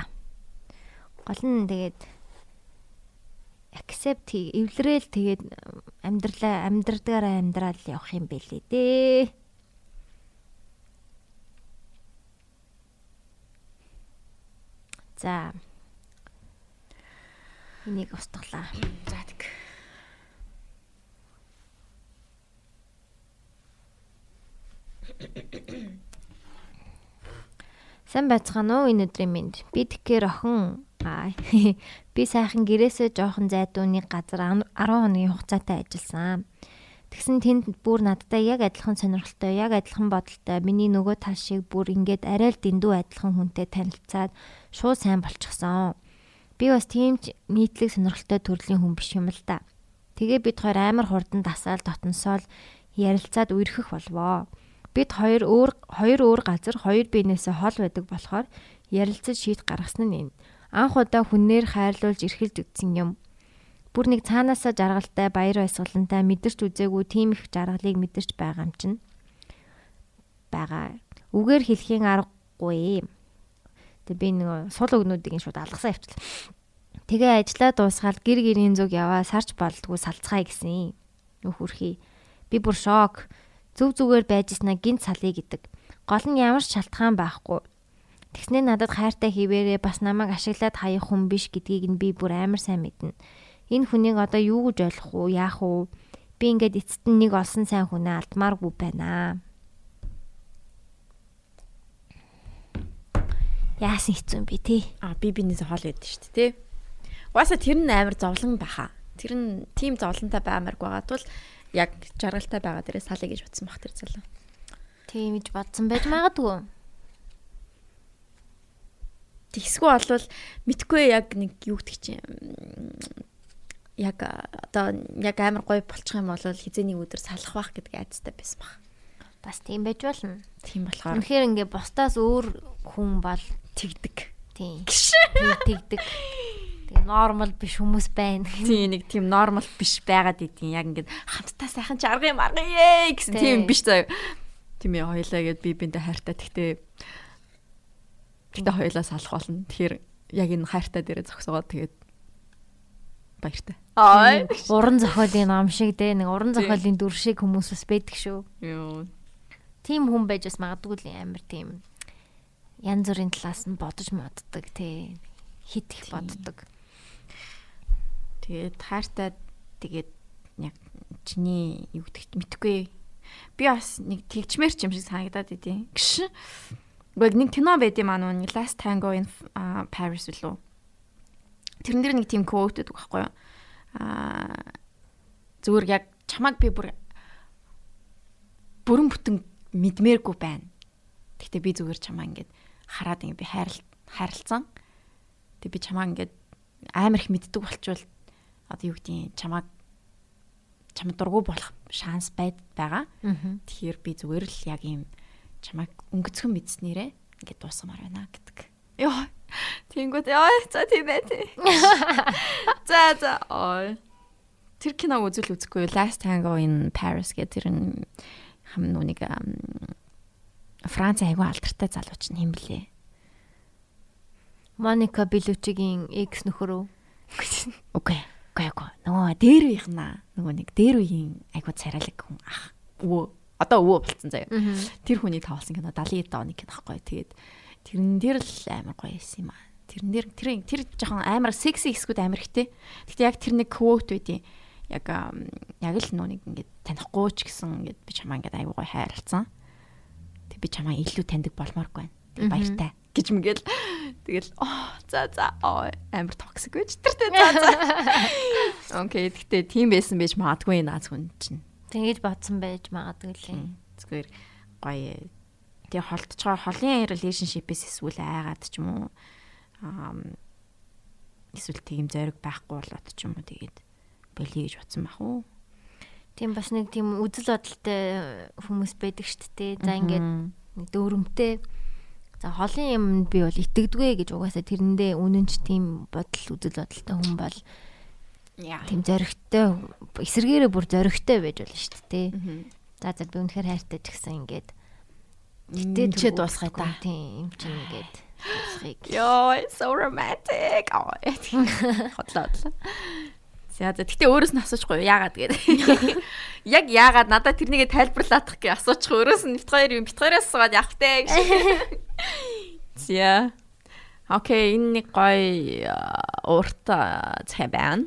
Гол нь тэгээд accept хий, эвлэрээл тэгээд амьдралаа амьдрдгаараа амьдрал явах юм бэлээ дээ. За. Энийг устглаа. За тэг. Сайн байцгаана уу энэ өдрийн минь. Би тэгэхээр охин <laughs> би сайхан гэрээсээ жоохон зайдууны газар 10 хоногийн хугацаатай ажилласан. Тэгсэн тэнд бүр надтай яг адилхан сонирхолтой, яг адилхан бодолтой. Миний нөгөө тал шиг бүр ингээд арай л дэндүү адилхан хүнтэй танилцаад шууд сайн болчихсон. Би бас тийм ч нийтлэг сонирхолтой төрлийн хүн биш юм л да. Тэгээ бид хоёр амар хурдан дасаал дотносоол ярилцаад үерхэх болвоо. Бид хоёр өөр хоёр өөр газар хоёр биенээсээ хол байдаг болохоор ярилцаж шийд гаргасан нь энэ. Анх удаа хүнээр хайрлуулж эрхэлж үтсэн юм. Бүр нэг цаанаасаа жаргалтай баяр баясгалантай мэдэрч үзээгүй тийм их жаргалыг мэдэрч байгаа юм чинь. байгаа. Үгээр хэлхийн аргагүй. Тэгээ би нэг сул өгнүүдийг шууд алгасаа явчихлаа. Тэгээ ажиллаа дуусгаад гэр гэрийн зүг яваа сарч болдгоо салцгаая гэсэн. Нөхөрхий. Би бүр шок. Зүв зүгээр байжснаа гинт салъя гэдэг. Гол нь ямар шалтгаан байхгүй. Тэгснээ надад хайртай хിവэрээ бас намайг ашиглаад хаях хүн биш гэдгийг нь би бүр амар сайн мэднэ. Энэ хүнийг одоо юу гэж ойлгох уу? Яах уу? Би ингээд эцэст нь нэг олсон сайн хүнээ алдмааргүй байна. Яасан хэцүү юм бэ те? А би бинээс хоол байдаг шүү дээ тий. Угаасаа тэр нь амар зовлон баха. Тэр нь тийм зовлонтой баймарг байгаа тул яг жаргалтай байгаа дээрээ салъя гэж утсан бах тэр залуу. Тийм гэж бодсон байж магадгүй. Тэгсгүй болвол мэдгүй яг нэг юу гэдэг чинь яг одоо яг амар гоё болчих юм бол хизээний өдөр салах байх гэдэг айцтай байсан баг. Бас тийм байж болно. Тийм болохоор Үнэхээр ингээ бусдаас өөр хүн бол тэгдэг. тийм. Тэгдэг. Тэгээ нормал биш хүмүүс байна. Тийм нэг тийм нормал биш байгаад идэв. Яг ингээд хамтдаа сайхан жаргын маргая гэсэн тийм Тий. биш заяа. Тийм ээ хоёлаа гэд би бинтэ хайртай. Тэгтээ тэгтээ хоёлаа салах болно. Тэгэхээр яг энэ хайртай дээрээ зогсоогоод тэгээд баяртай. Аа. Уран зохиолын ном шиг те нэг уран зохиолын дүр шиг хүмүүс бас байдаг шүү. Йоо. Тийм хүн байж бас магадгүй л амар тийм янз бүрийн талаас нь бодож моддаг те хит их боддог. Тэгээд хайртай тэгээд яг чиний юу гэдэгт мэдгүй. Би бас нэг тэгчмэр ч юм шиг санагдаад идэв. Гш. Гэхдээ нэг кино байд юм аа нүг Last Tango in Paris үлээ. Тэрэн дээр нэг тийм quote гэдэг байхгүй юу? Аа зүгээр яг чамайг би бүр бүрэн бүтэн мэдмээргүй байна. Гэхдээ би зүгээр чамаа ингээд хараад ингээд би хайрл хайрлцсан. Тэг би чамаа ингээд амар их мэддэг болчвол одоо юу гэдгийг чамаа чамд дургу болох шанс байд байгаа. Аа. Тэгэхээр би зүгээр л яг юм чамайг өнгөцгөн мэдснээрээ ингээд дуусгамаар байна гэдэг. Йоо. Тэнгүүд яа за тийм бай тий. <laughs> За за ой. Тэр кино үзэл үзэхгүй Last Tango in Paris гэх тэр хам нүг Франц айгу алдартай залууч нь хэм блэ. Моника Белучигийн экс нөхөр үү? Окей. Окей, окей. Нөгөө дээр үеийнх наа. Нөгөө нэг дээр үеийн айгу царайлаг хүн ах. Өвөө. Одоо өвөө болцсон заяа. Тэр хүний тавалсан кино 70 оны кино хгүй. Тэгээд тэрэн дээр л амар гоё юм аа. Тэрэн дээр тэр тэр жоохон амар секси хэсгүүд амар ихтэй. Гэхдээ яг тэр нэг quote байдیں۔ Яг яг л нэг ингээд танихгүй ч гэсэн ингээд би чамаа ингээд аюу гоё хайрлцсан. Тэг би чамаа илүү таньдаг болмооргүй байна. Тэг баяртай гэж мгил. Тэгэл за за амар токсик байж тэртэй за за. <laughs> Окей гэхдээ тийм байсан байж магадгүй наац хүн чинь. Тэгэж бодсон байж магадгүй л. М, Зүгээр гоё. Тэгээ холдчихоо холын relationship-ээс эсвэл айгаад ч юм уу. Эсвэл тийм зориг байхгүй болоод ч юм уу тэгээд болиё гэж бодсон бах уу. Тийм бас нэг тийм үзэл бодолтой хүмүүс байдаг шүү дээ. За ингээд нэг дөөрөмтэй. За холын юм би бол итгэдэггүй гэж угаасаа тэрэндээ үнэн ч тийм бодол үзэл бодолтой хүн бол яа. тийм зоригтой эсэргээрээ бүр зоригтой байж болно шүү дээ. За за би үнэхээр хайртай ч гэсэн ингээд Тэтэ дуусгая та. Тийм юм чинь ингээд дуусгыг. Йоо, so romantic. <laughs> Хотлоо хотлоо. За за гэтээ өөрөөс нь асуучихгүй яагаад тэгээд. <laughs> Яг яагаад надад тэрнийгээ тайлбарлаадах гэж асуучих өөрөөс нь бит хоёр юм бит хоёроос суугаад явах те гэж. <laughs> За. Окей, энэ нэг гоё урт цай байна.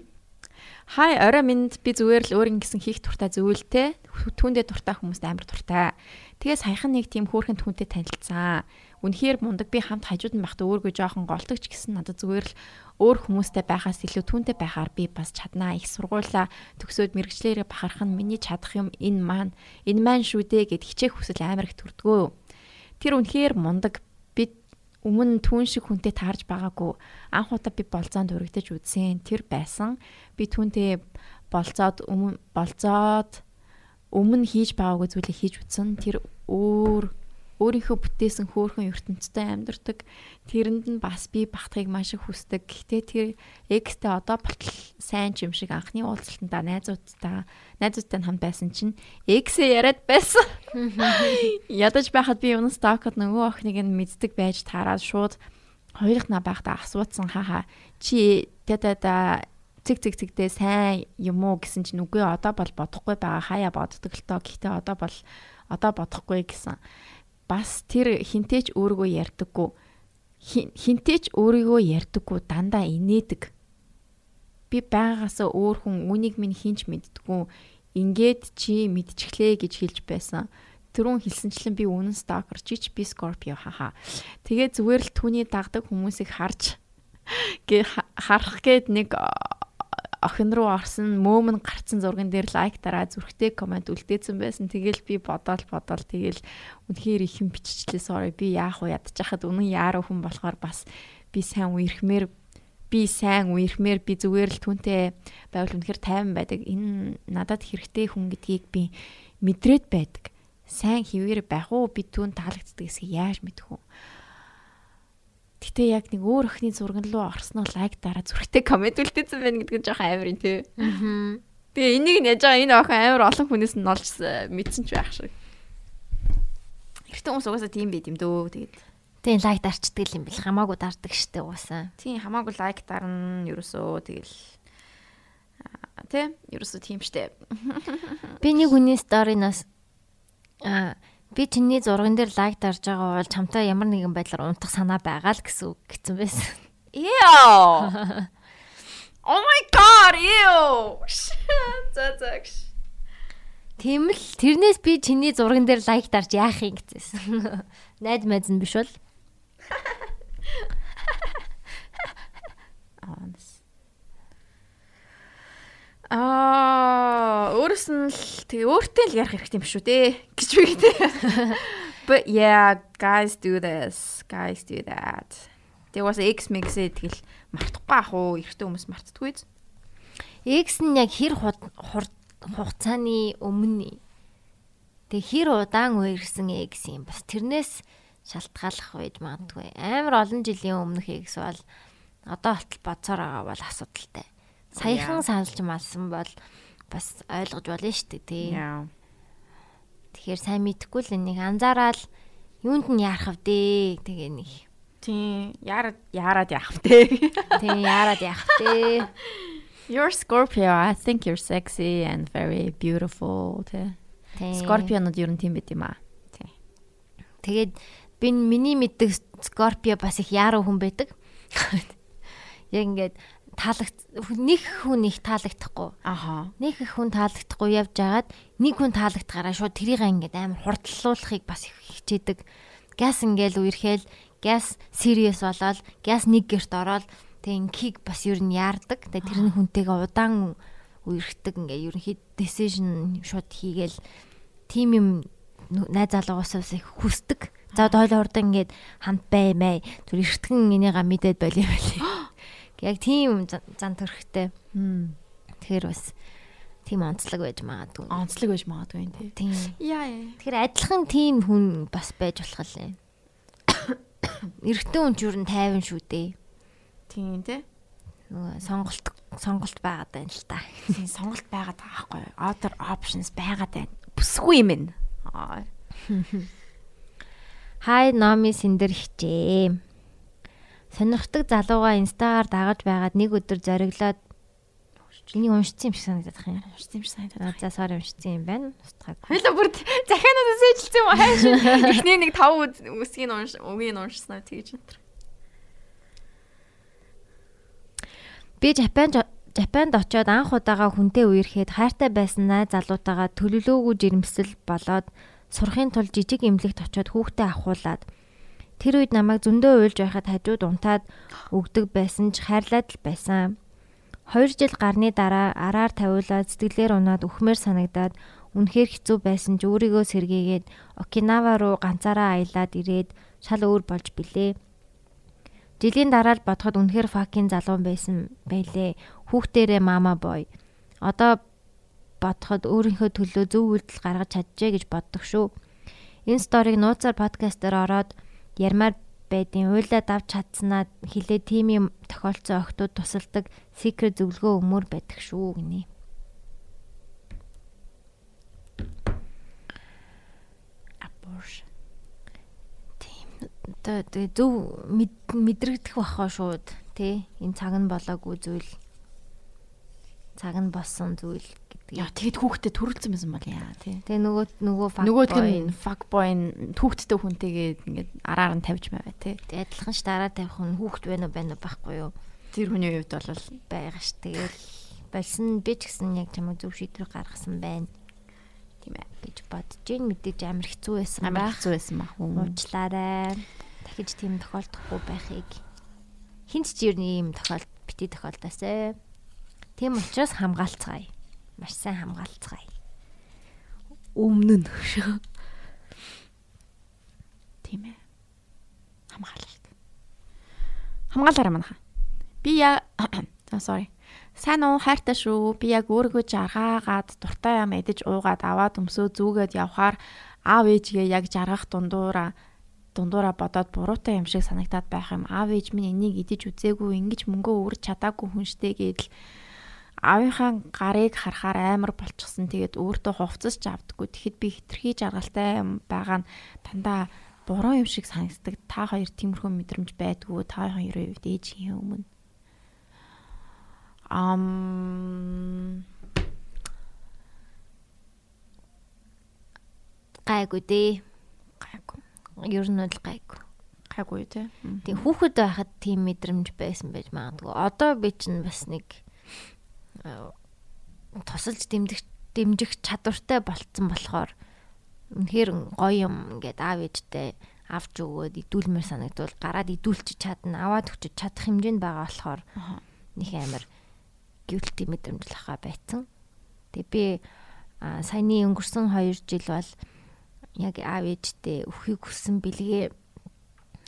Хай орой минь би зүгээр л өөрийн гэсэн хийх туртай зөвлөлтэй. Түүндээ туртай хүмүүст амар туртай. Тэгээ саяхан нэг тийм хөөрхөн түнтэй танилцсан. Үнэхээр мундаг би хамт хажууд нь байхдаа өөргөө жоохон голдогч гэсэн надад зүгээр л өөр хүмүүстэй байхаас илүү түнтэй байхаар би бас чаднаа. Их сургуулаа төгсөөд мэрэгчлэрээ бахарах нь миний чадах юм. Энэ маань энэ маань шүү дээ гэд хичээх хүсэл амар их төрдгөө. Тэр үнэхээр мундаг. Би өмнө түүн шиг хүнтэй таарж байгаагүй. Анх удаа би болцоонд өргөдөж үзсэн. Тэр байсан. Би түүнтэй болцоод өмнө болцоод өмнө хийж байгаагүй зүйлийг хийж үтсэн тэр өөр өөрийнхөө бүтээсэн хөөрхөн ертөнцтэй амьдардаг. Тэрэнд нь бас би багтахыг маш их хүсдэг. Гэхдээ тэр экстэй одоо болтол сайн ч юм шиг анхны уулзалтанда найзуудтай найзуудтай хамт байсан чинь эксээ яриад байсан. <laughs> Ядаж байхад би өнө стокод нөгөө охиныг нь мэддэг байж таараад шууд хоёрынхнаа байхдаа асуусан хаа чи та та та цэг цэг цэгтэй сайн юм уу? гэсэн чинь үгүй одоо бол бодохгүй байгаа. Хаяа боддог л тоо. Гэхдээ одоо бол одоо бодохгүй гэсэн бас тэр хинтээч өөрийгөө ярьдаггүй. Хинтээч өөрийгөө ярьдаггүй дандаа инээдэг. Би байгаагаасаа өөр хүн үнийг минь хинч мэддэггүй. Ингээд чи мэдчихлээ гэж хэлж байсан. Түрүүн хэлсэнчлэн би үнэн стокер чич би скорпио хаха. Тэгээ зүгээр л түүний дагдаг хүмүүсийг харж гээ харах гээд нэг охин руу орсон мөөмн гарцсан зурган дээр лайк дараа зүрхтэй комент үлдээсэн байсан. Тэгэл би бодоол бодоол тэгэл үнэхээр их юм биччихлээ sorry би яах вэ ядчихад үнэн яаруу хүн болохоор бас би сайн үерхмээр би сайн үерхмээр би зүгээр л түнтэй байвал үнэхээр тайван байдаг. Энэ надад хэрэгтэй хүн гэдгийг би мэдрээд байдаг. Сайн хിവэр байх уу би түүн таалагддаг эсэхийг яаж мэдэх вэ? Гэтэ яг нэг өөр охины зурган руу орсноо лайк дараа зүрхтэй комент үлдээсэн байна гэдэг нь жоохон амар юм тий. Тэгээ энийг нь яаж байгаа энэ охин амар олон хүнээс нь олж мэдсэн ч байх шиг. Эртэн хүмүүс угаасаа тийм байд юм дөө тэгээд. Тийм лайк дарчдаг юм бэл хамаагүй дардаг штэ угаасаа. Тийм хамаагүй лайк дарна ерөөсөө тэгэл тий ерөөсөө тийм штэ. Би нэг хүний сторинаас аа би чиний зурган дээр лайк дарж байгаа бол чамтай ямар нэгэн байдлаар унтах санаа байгаа л гэсэн үг гэсэн байсан. Ew. <laughs> Oh my god, ew. За за. Тийм л тэрнээс би чиний зурган дээр лайк дарж яах юм гэсэн. <laughs> Найд нь биш бол. <laughs> Аа, өөрөөс нь л тэгээ өөртөө л ярих хэрэгтэй юм шүү дээ гэж би гэдэг. But yeah, guys do this. Guys do that. Тэгээ бас X mix-ээ тэгэл мартахгүй ах уу? Эртөө хүмүүс мартдаггүй. X нь яг хэр хугацааны өмнө Тэг хэр удаан үерсэн X юм бас тэрнээс шалтгааллах байж магадгүй. Амар олон жилийн өмнөх X бол одоо болтол бодсоор байгаа бол асуудалтай саяхан саналж малсан бол бас ойлгож болно шүү дээ тий. Тэгэхээр сайн мэдхгүй л энийг анзаараад юунд нь яарах вэ? Тэгээ нэг. Тий, яарад яарад яах вэ? <laughs> Тий, яарад яах вэ? You're Scorpio. I think you're sexy and very beautiful. Scorpio-нууд ер нь тийм байт юм аа. Тий. Тэгээд би миний мэддэг Scorpio бас их яаруу хүн байдаг. <laughs> Яг ингээд таалагд нэг хүн их таалагдахгүй. Аха. Нэг их хүн таалагдахгүй явж агаад нэг хүн таалагдгаараа шууд тэрийг ингээд амар хурдлуулахыг бас хичээдэг. Газ ингээл үерхэл газ serious болоод газ нэг герт ороод тэг инкиг бас ер нь яардаг. Тэг тэрний хүнтэйгээ удаан үерхдэг ингээ ерөнхийд decision шууд хийгээл тим юм найз залуугаас их хүсдэг. За одоо хоёул хурдан ингээд хамт баймаа. Түр эртгэн энийга мэдээд болио байли. <gasps> Яг тийм зан төрхтэй. Тэгэхээр бас тийм онцлог байж магадгүй. Онцлог байж магадгүй тий. Тийм. Яа яа. Тэгэхээр адилхан тийм хүн бас байж болох лээ. <coughs> Эрэгтэй хүн ч юу н тайван шүү дээ. Тийм тий. Нөгөө сонголт сонголт байгаад байна л та. <laughs> Тийм сонголт байгаад байгаа байхгүй. Other options байгаад байна. Бүсгүй юм ин. Хай номи сэндэр хичээ сонирхдаг залууга инстагаар дагаж байгаад нэг өдөр зориглоод Энийг уншсан юм шиг санагдаад байна. Уншсан юм шиг санагдаад. За сар уншсан юм байна. Устгаг. Хойло бүр захианаас сэжилсэн юм хайш. Эхний нэг 5 үсгийг унш, үгийг уншснаа тэгж энэ. Би Japанд Japанд очиод анх удаага хүнтэй үерхэд хайртай байсан найз залуутаагаа төлөвлөөгүй жирэмсэл болоод сурахын тулд жижиг эмнэлэгт очиод хүүхдээ авахуулаад Тэр үед намайг зөндөө уйлж байхад хажууд унтаад өгдөг байсан ч хайрлаад л байсан. 2 жил гарны дараа араар тавиулаад сэтгэлээр унаад үхмээр санагдаад үнэхээр хэцүү байсан ч өөрийгөө сэргээгээд Окинава руу ганцаараа аялаад ирээд шал өөр болж билээ. Жилийн дараа л бодоход үнэхээр факин залуу байсан байлээ. Хүүхдэрээ мама бой. Одоо бодоход өөрийнхөө төлөө зөв үйлдэл гаргаж чаджээ гэж боддог шүү. Энэ сториг нууцаар подкастаар ороод ярмаар байдیں۔ Уйлаад авч чадсанаа хилээ тим юм тохиолцсон охтууд тусалдаг secret зөвлөгөө өмөр байдаг шүү гинэ. Abortion. Тийм Одоо зөв мэд- мэдрэгдэх бахаа шууд тий энэ цаг нь болоогүй зүйл цаг нь болсон зүйл Яа гэдэг. тэгэд хүүхдэд төрүүлсэн байсан бол яа тий. Тэгээ нөгөө нөгөө fuck Нөгөөд boy. нь fuck boy нь хүүхдтэй хүнтэйгээд ингээд араар нь тавьж байваа тий. Тэгээ адилхан ш дараа тавих нь хүүхд байна уу байна уу байхгүй юу Тэр хүний хувьд бол байгаа ш тэгэл болсон би ч гэсэн яг чамайг зөв шийдвэр гаргасан байна тийм ээ. гэж бодож гин мэдээж амар хэцүү байсан Амар хэцүү байсан баг хүн. Уучлаарай. Дахиж тийм тохиолдохгүй байхыг хинт ч ер нь ийм тохиолд бити тохиолдосоо. Тийм учраас хамгаалцгаая. Маш сайн хамгаалцгаая. Өмнө нь Тийм ээ. Хамгаалалт. Хамгаалаарай манайха. Би яа <clears throat> sorry. Сайн уу хайртай шүү. Би яг өөрийгөө жаргаагаад дуртай юм эдэж уугаад аваад өмсөө зүгээд явхаар аав ээжгээ яг жаргах дундуура дундуура бодоод буруутай юм шиг санагтаад байх юм. Аав ээж минь энийг идэж үзээгүй, ингэж мөнгөө өрж чадаагүй хүн штэ гэдэл аавынхаа гарыг харахаар амар болчихсон. Тэгээд өөртөө хувцас ч авдаггүй. Тэгэхэд би хитрхи жаргалтай байгаа нь дандаа буруу юм шиг санагддаг. Та хоёр тиймэрхүү мэдрэмж байдгүй. Та хоёрын хувьд ээжийн өмнө ам гайгүй дээ. гайгүй Ер нь бол гайгүй. гайгүй тий. Тийм хүүхэд байхад тийм мэдрэмж байсан байж магадгүй. Одоо би чинь бас нэг тусалж дэмжих дэмжих чадвартай болцсон болохоор үнэхээр гоё юм ингээд аав ээжтэй авч өгөөд идүүлмээр санагдвал гараад идүүлчих чадна аваад өгч чадах хэмжээнд байгаа болохоор нэг амар guilty мэдрэмж л хаа байцсан. Тэгээ би саяны өнгөрсөн 2 жил бол яг аав ээжтэй өхийг хүссэн бэлгээ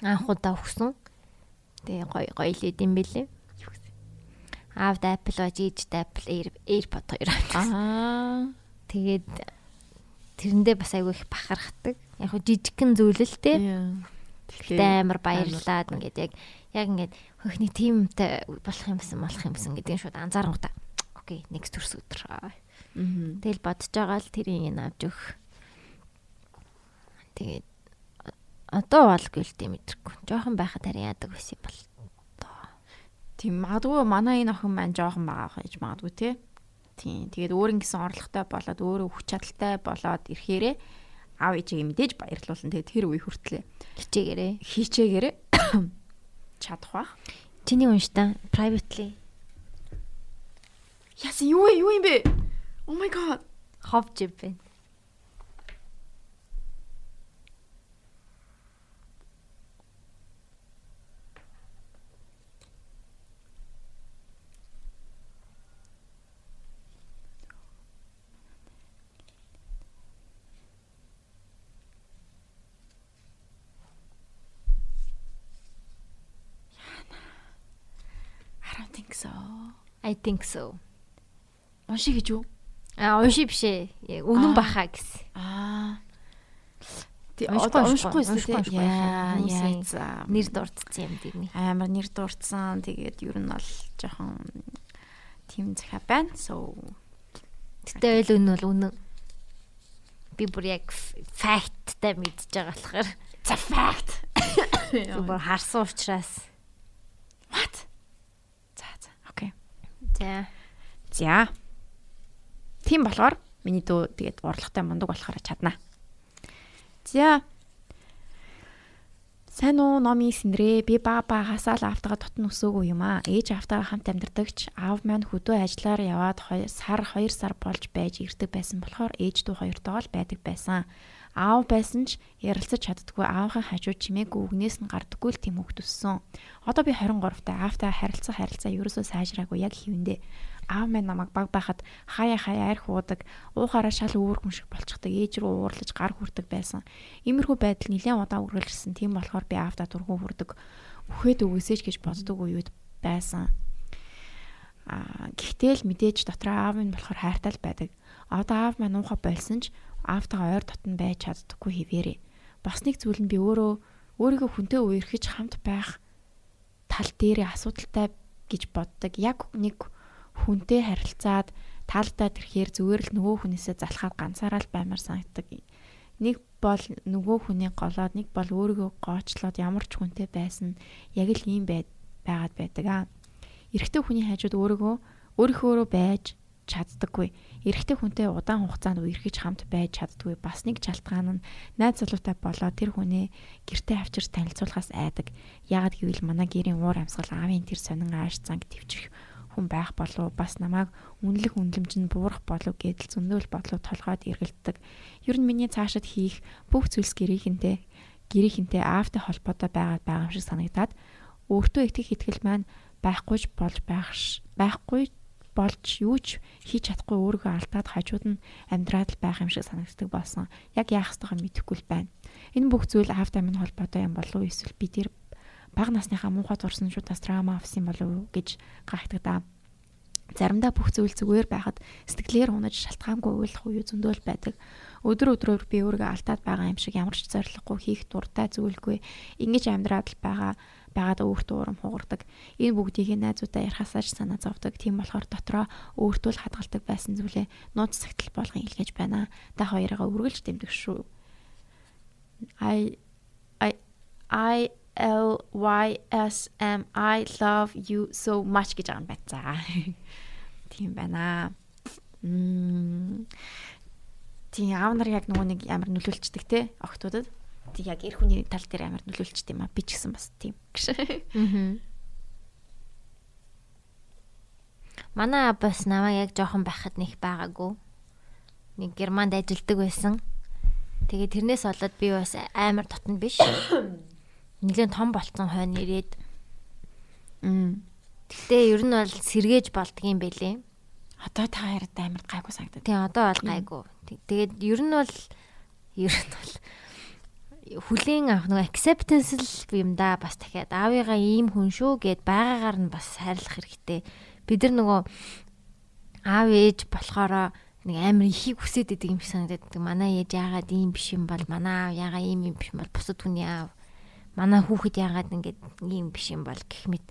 анх удаа өгсөн. Тэгээ гоё гоё л идэм бэлээ. Аавд Apple Watch, ээжд Apple Air AirPod хоёр авчихсан. Аа. Тэгээд тэрэндээ бас айгүй их бахархдаг. Яг хөө жижигхэн зүйл л те. Тэгтээ амар баярлаад ингээд яг яг ингээд хөхний тимтэй болох юмсан болох юмсан гэдгийг шууд анзаарангуудаа. Окей, next төрс өдөр. Мгм. Тэгэл бодож байгаа л тэрийг ин авч өг. Тэгээд одоо бол гэлтэй мэдрэхгүй. Жохон байхад харин яадаг байсан юм бол. Тийм магадгүй манай энэ охин маань жоохон байгаа гэж магадгүй тий. Тийм. Тэгээд өөр ингэсэн орлоготой болоод өөрөө хүч чадалтай болоод ирэхээрээ аав ээжигээ мэдээж баярлуулсан. Тэгээд тэр үе хүртлээ Хичээгээрээ. хийчээгээрээ <coughs> чадах бах. Чиний унштай privately Яасан юу? Юу юм бэ? Oh my god. ховж ив байна. So. I think so. Унши гэж юу? А унши бишээ. Яг үнэн Аа. баха гэсэн. Аа. Тэг одоо уншихгүй, шүү дээ. уншихгүй. Яа, яа. Нэр дурдсан юм дэрний. амар нэр дурдсан. Тэгээд ер нь бол жоохон тийм захаа байна. So Тэгтээ ойл үнэн бол үнэн. Би бүр яг факттай мэдж байгаа болохоор a fact. <coughs> бүр харсан учраас. What? За за. Тийм болохоор миний дүү тэгээд урлагтай мундаг болохоор чаднаа. За. Сайн уу номи сэндрээ би баа багасаа л автага дотн өсөөгүй юм аа. Ээж автага хамт амьдардагч аав маань хөдөө ажиллаар яваад сар 2 сар болж байж ирдэг байсан болохоор ээж дүү хоёртойгоо л байдаг байсан. Аав байсан ч ярилцаж чаддгүй аавынхаа хажуу чимээгүй үгнээс нь гардаггүй л тийм хөвгт өссөн. Одоо би 23 та аавтай харилцах харилцаа ерөөсөө сайжраагүй яг хэвэндээ. Аав маань намайг баг байхад хаяа хаяа арх уудаг, уухаараа шал өөр хүн шиг болчихдаг, ээж рүү уурлаж гар хүрдэг байсан. Иймэрхүү байдал нэлээд удаа үргэлжилсэн. Тийм болохоор би аавдаа дургу хүрдэг. Үхээд өгөөсэй ч гэж боддог үед байсан. Аа гэхдээ л мэдээж дотроо аав минь болохоор хайртай л байдаг. Одоо аав маань уухай болсон ч аавтайгаа ойр дотн байж чаддаггүй хэвээрээ. Бас нэг зүйл нь би өөрөө өөрийгөө хүнтэй үерхэж хамт байх тал дээрээ асуудалтай гэж боддог. Яг нэг хүнтэй харилцаад таалдаад ирэхээр зүгээр л нөгөө хүнээсээ залхаад ганцаараа л баймар санагддаг нэг бол нөгөө хүний голоод нэг бол өөрийгөө гоочлоод ямар ч хүнтэй байсан яг л ийм байд байгаад байдаг аа. Эрэгтэй хүний хажууд өөрийгөө өөрийнхөө байж чаддаггүй. Эрэгтэй хүнтэй удаан хугацаанд үерхэж хамт байж чаддаггүй. Бас нэг шалтгаан нь найз залуутай болоод тэр хүнээ гэртээ авчирч танилцуулахаас айдаг. Яагад гэвэл манай гэрийн уур амьсгал аавын тэр сонин ааш занг төвчрөх хүн байх болов бас намайг үнэлэх үнэлэмж нь буурах болов гэдэл зөндөөл бодлоо толгойд эргэлддэг. Ер нь миний цаашид хийх бүх зүйлс гэрийнхэнтэй гэрийнхэнтэй аавтай холбоотой байгаад байгаа юм шиг санагдаад өөртөө итгэх итгэл маань байхгүйж болж байх байхгүй болж юу ч хийж чадахгүй өөрийгөө алдаад хажууд нь амьдраад л байх юм шиг санагддаг болсон. Яг яах ёстойгоо мэдэхгүй л байна. Энэ бүх зүйл аавтай минь холбоотой юм болов уу эсвэл би тэр бага насныхаа муухай дурсан шуудаас драма авсан болов уу гэж гайхдаг даа. Заримдаа бүх зүйл зүгээр байхад сэтгэлээр унаж шалтгаангүй уйлах уу зөндөөл байдаг. Өдөр өдрөөр би өөрийгөө алдаад байгаа юм шиг ямар ч зориггүй хийх дуртай зүйлгүй ингэж амьдраад л байгаа байгаад өөртөө урам хугардаг. Энэ бүгдийг найзуудаа ярихасаа ч санаа зовдөг. Тийм болохоор дотроо өөртөө л хадгалдаг байсан зүйлээ нууц цагтл болгон илгээж байна. Та хоёроо үргэлж дэмдэг шүү. I I I L Y S M I love you so much гэж байгаа юм байна. За. Тийм байна. Мм. Тийм аав нар яг нөгөө нэг амар нөлөөлчдөг те охтуудад яг эр хүний тал дээр амар нөлөөлчт юм а би ч гэсэн бас тийм гэж. Аа. Манай бас намайг яг жоохон байхад нэг байгаагүй. Нэг Германд ажилладаг байсан. Тэгээ тэрнээс болоод би бас амар дотн биш. <coughs> Нилээн том болцсон хойно ирээд. Мм. Гэтэ ер нь бол сэргээж болдгийм бэлээ. Одоо та хараад амар гайгүй санагдаад. Тийм одоо бол гайгүй. Тэгээд ер нь бол ер нь бол хүлийн авах нөгөө acceptance л юм да бас дахиад аавыгаа ийм хүн шүү гэд байгаагаар нь бас хайрлах хэрэгтэй. Бид нар нөгөө аав ээж болохоро нэг амар ихийг хүсээд идэг юм шиг санагдаад. Манай ээж яагаад ийм биш юм бол манай аав яагаад ийм юм биш юм бол бусад хүний аав манай хүүхэд яагаад ингэж ийм биш юм бол гэх мэт.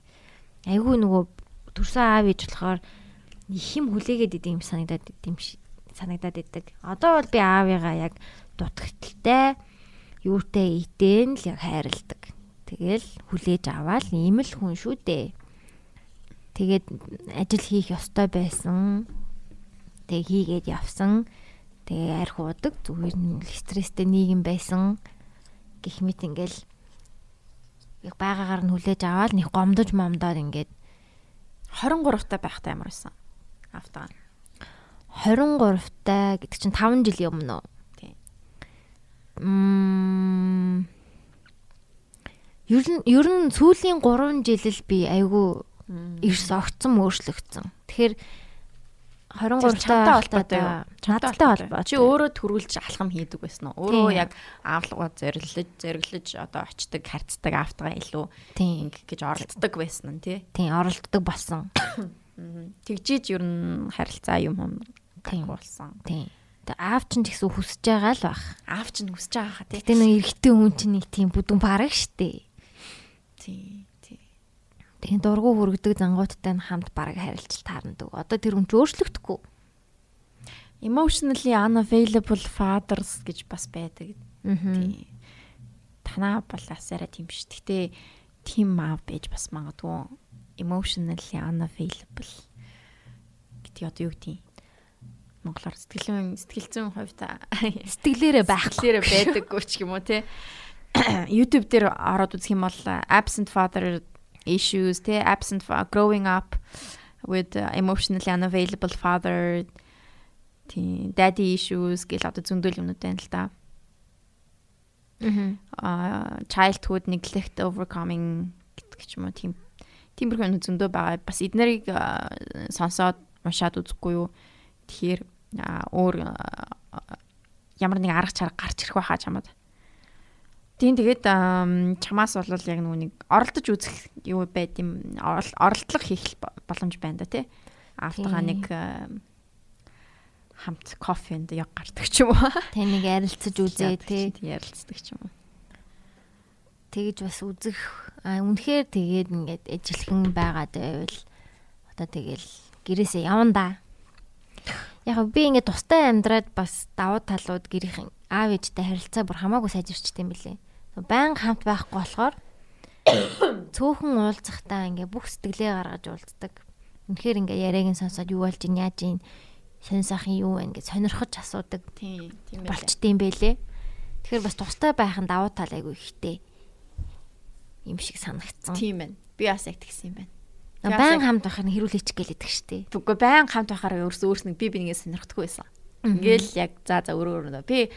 Айгүй нөгөө төрсөн аав ээж болохоор их юм хүлээгээд идэг юм санагдаад идэм санагдаад идэг. Одоо бол би аавыгаа яг дутагталтай юутай идээн л хайрладаг. Тэгэл хүлээж аваад ийм л хүн шүү дээ. Тэгээд ажил хийх ёстой байсан. Тэг хийгээд явсан. Тэгээ арх уудаг зүгээр нь стресстэй нийгэм байсан. Гэх мэт ингээл байгаагаар нь хүлээж аваад нэг гомдож момдоод ингээд 23 та байхтай ямар байсан. Автаа. 23 та гэдэг чинь 5 жилийн өмнө үү? Мм Ер нь ер нь сүүлийн 3 жил л би айгүй эрс огцсон өөрчлөгдсөн. Тэгэхээр 23 чамтай холбоотой? Чамтай холбоотой. Чи өөрөө төрүүлж алхам хийдэг байсан уу? Өөрөө яг аавлгаа зориглож, зориглож одоо очдог, харцдаг аавтгаа илүү тийм гэж оролддог байсан нь тий. Тийм оролддог болсон. <coughs> Тэгжиж ер нь харилцаа юм юм болсон. Тийм. Аав чинь ч гэсэн хүсэж байгаа л баг. Аав чинь хүсэж байгаа хаа тий. Гэтэ нэг эрэгтэй хүн чинь нэг тийм бүдүүн бараг штэ. Тий. Тий. Тэгээ дургу хөргөдөг зангууттай нь хамт бараг харилцал таарнадаг. Одоо тэр хүн ч өөрчлөгдөхгүй. Emotionally unavailable fathers гэж бас байдаг. Тий. Танаа балаас арай тийм ш. Гэтэ тийм аав байж бас магадгүй emotionally unavailable гэдэг одоо юу гэдэг монголоор сэтгэлийн сэтгэл зүйн хувьд Сэтгэлээрээ байхгүй. сэтгэлээрээ байдаггүй ч юм уу те <clears throat> YouTube дээр ороод үзэх юм бол absent father issues те absent growing up with emotionally unavailable father тий daddy issues гэл одоо зөндөл юмнууд байна л да. Аа. childhood neglect overcoming гэдэг ч юм уу тийм тиймэрхүү зөндөө байгаа. Бас эднэрийг а, сонсоод уншаад үзэхгүй юу. Тэгэхээр өөр ямар нэг арга чарга гарч ирэх байхаа чамд. Тийм тэгээд ам, чамаас бол яг нэг оролдож үзэх юу байд юм орол- оролдлого хийх боломж байна да тий. Автага Тийм. нэг ам, хамт кофенд яг гардаг ч юм уу. <laughs> Тэ нэг ярилцаж үзээ те. Ярилцдаг ч юм уу. Тэгэж бас үзэх а үнэхээр тэгээд ингээд ижилхэн байгаад байвал одоо тэгэл гэрээсээ явна да. Яг би ингээд тустай амьдраад бас давуу талууд гэрийнхэн аав ээжтэй харилцаа бүр хамаагүй сайжирчтэй юм билээ. Баян хамт байхгүй болохоор <coughs> цөөхөн уулзахтаа ингээ бүх сэтгэлээ гаргаж уулздаг. Үнэхээр ингээ яриаг нь сонсоод юу болж ин яаж ин сонь сайхан юу вэ гэж сонирхож асуудаг. Тийм, тийм болчтой юм байлээ. Тэгэхээр бас тустай байх нь давуу тал айгүй ихтэй. Им шиг санагдсан. Тийм байна. Би бас яг тэгсэн юм байна. Баян хамт байх нь хэрүүлээч гэлээдэг штеп. Үгүй баян хамт байхаар өөрөөсөө өөрснөө би бинийгээ сонирхдаггүй байсан. Ингээл яг за за өөрөө өөрөө би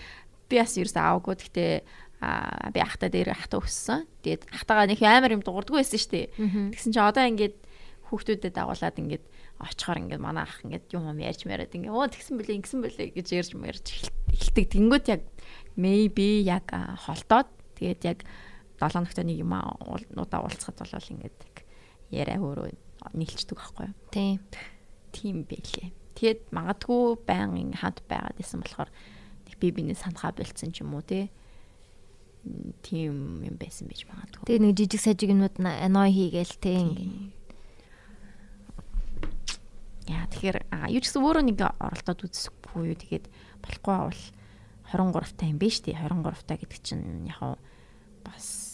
би бас ерөөсөө аавгүй гэхдээ а би ахта дээр ахта өссөн. Тэгээд ахтагаа нэг амар юм дуурдаггүй байсан дээ. Тэгсэн чинь одоо ингээд хүүхдүүдэд дагуулад ингээд очихоор ингээд манай ах ингээд юм юм ярьж мяриад ингээд оо тэгсэн бэлээ ингэсэн бэлээ гэж ярьж мэрж эхэлдэг. Тэнгүүт яг maybe яг холдоод тэгээд яг 7 ногтой нэг юм удаа уулзахад бол ингээд яриа өөрөө нийлчдэг байхгүй юу? Тийм. Тийм байлээ. Тэгээд магадгүй байнгын хамт байгаад исэн болохоор би биний санахаа болцсон ч юм уу те. Тийм юм байсан байж магадгүй. Тэгээ нэг жижиг сажиг юмуд ной хийгээл те ингээ. Яа тэгэхээр юу ч гэсэн өөрөө нэг оролдоод үзэхгүй юу. Тэгээд болохгүй бол 23 та юм биш тий 23 та гэдэг чинь яг бас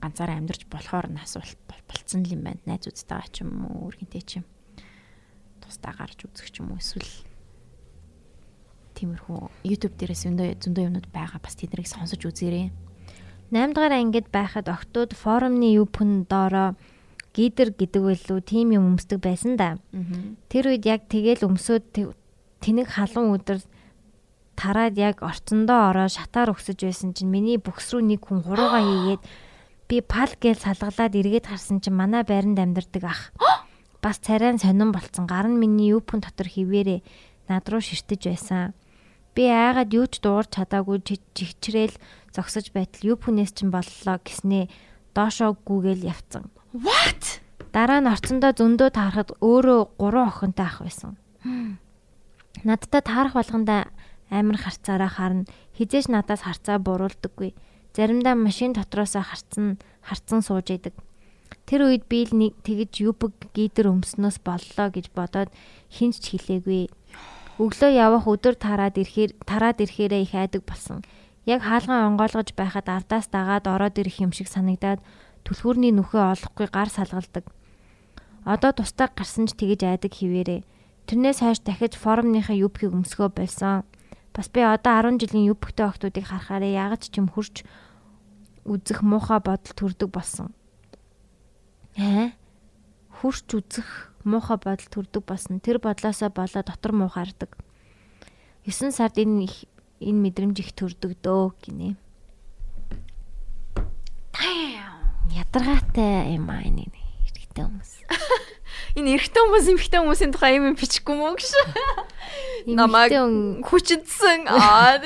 ганцаараа амьдарч болохоор нас болцсон юм байна. Найз үзтэйгаа ч юм уу, өргөнтэй ч юм. Тусдаа гарч үзэх ч юм уу эсвэл тиймэрхүү YouTube дээрээс зөндөө зөндөө юмнууд байгаа. Бас тэднийг сонсож үзээрэй. 8 дугаар ангид байхад октод форумны юпн доороо гидер гэдэг байлуу тим юм өмсдөг байсан да. Тэр үед яг тэгэл өмсөд тэнэг халуун өдөр тараад яг орцондоо ороо шатаар өгсөж байсан чинь миний бүкс рүү нэг хүн хуруугаа <gasps> хийгээд би пал гээл салгалаад эргээд харсан чинь манай байранд амьдардаг ах. Бас царай нь сонирн болцсон. Гар нь миний юпн дотор хിവэрэ над руу ширтэж байсан. Би айгаад юу ч дуурч чадаагүй чигчрээл зогсож байтал юпнээс чинь боллоо гэснээ доошоо гүгээл явцсан. What? Дараа нь орцондоо зөндөө таарахад өөрөө гурван охинтой ах байсан. Надтай таарах болгонда амар харцаараа харна. Хизээш надаас харцаа буруулдаггүй. Заримдаа машин дотроосоо харцсан харцсан сууж идэг. Тэр үед би л нэг тэгж юбг гидер өмснөөс боллоо гэж бодоод хинч хилээгүй. Өглөө явах өдөр тараад ирэхээр тараад ирэхээрээ их айдаг болсон. Яг хаалган онгойлгож байхад ардаас дагаад ороод ирэх юм шиг санагдаад түлхүүрний нүхээ олохгүй гар салгалдаг. Одоо тустай гарсан ч тэгэж айдаг хിവэрэ. Тэрнээс хойш дахиж форумныхаа юбхийг өмсгөө болсон. Бас би одоо 10 жилийн юбхтэй охтуудыг харахаараа ягаж ч юм хурж үзэх муухай бодол төрдөг болсон. Ээ? Хурж үзэх муухай бодол төрдөг болсон. Тэр бодлоосоо болоо дотор муухаардаг. 9 сард энэ энэ мэдрэмж их төрдөг дөө гинэ. Ядаргаатай юм аа энэ эрэгтэй хүмүүс. <laughs> Энэ эрэгтэй хүмүүс эмэгтэй хүмүүсийн тухай юм бичихгүй мүү гэж. Намайг хүчдсэн. Аа.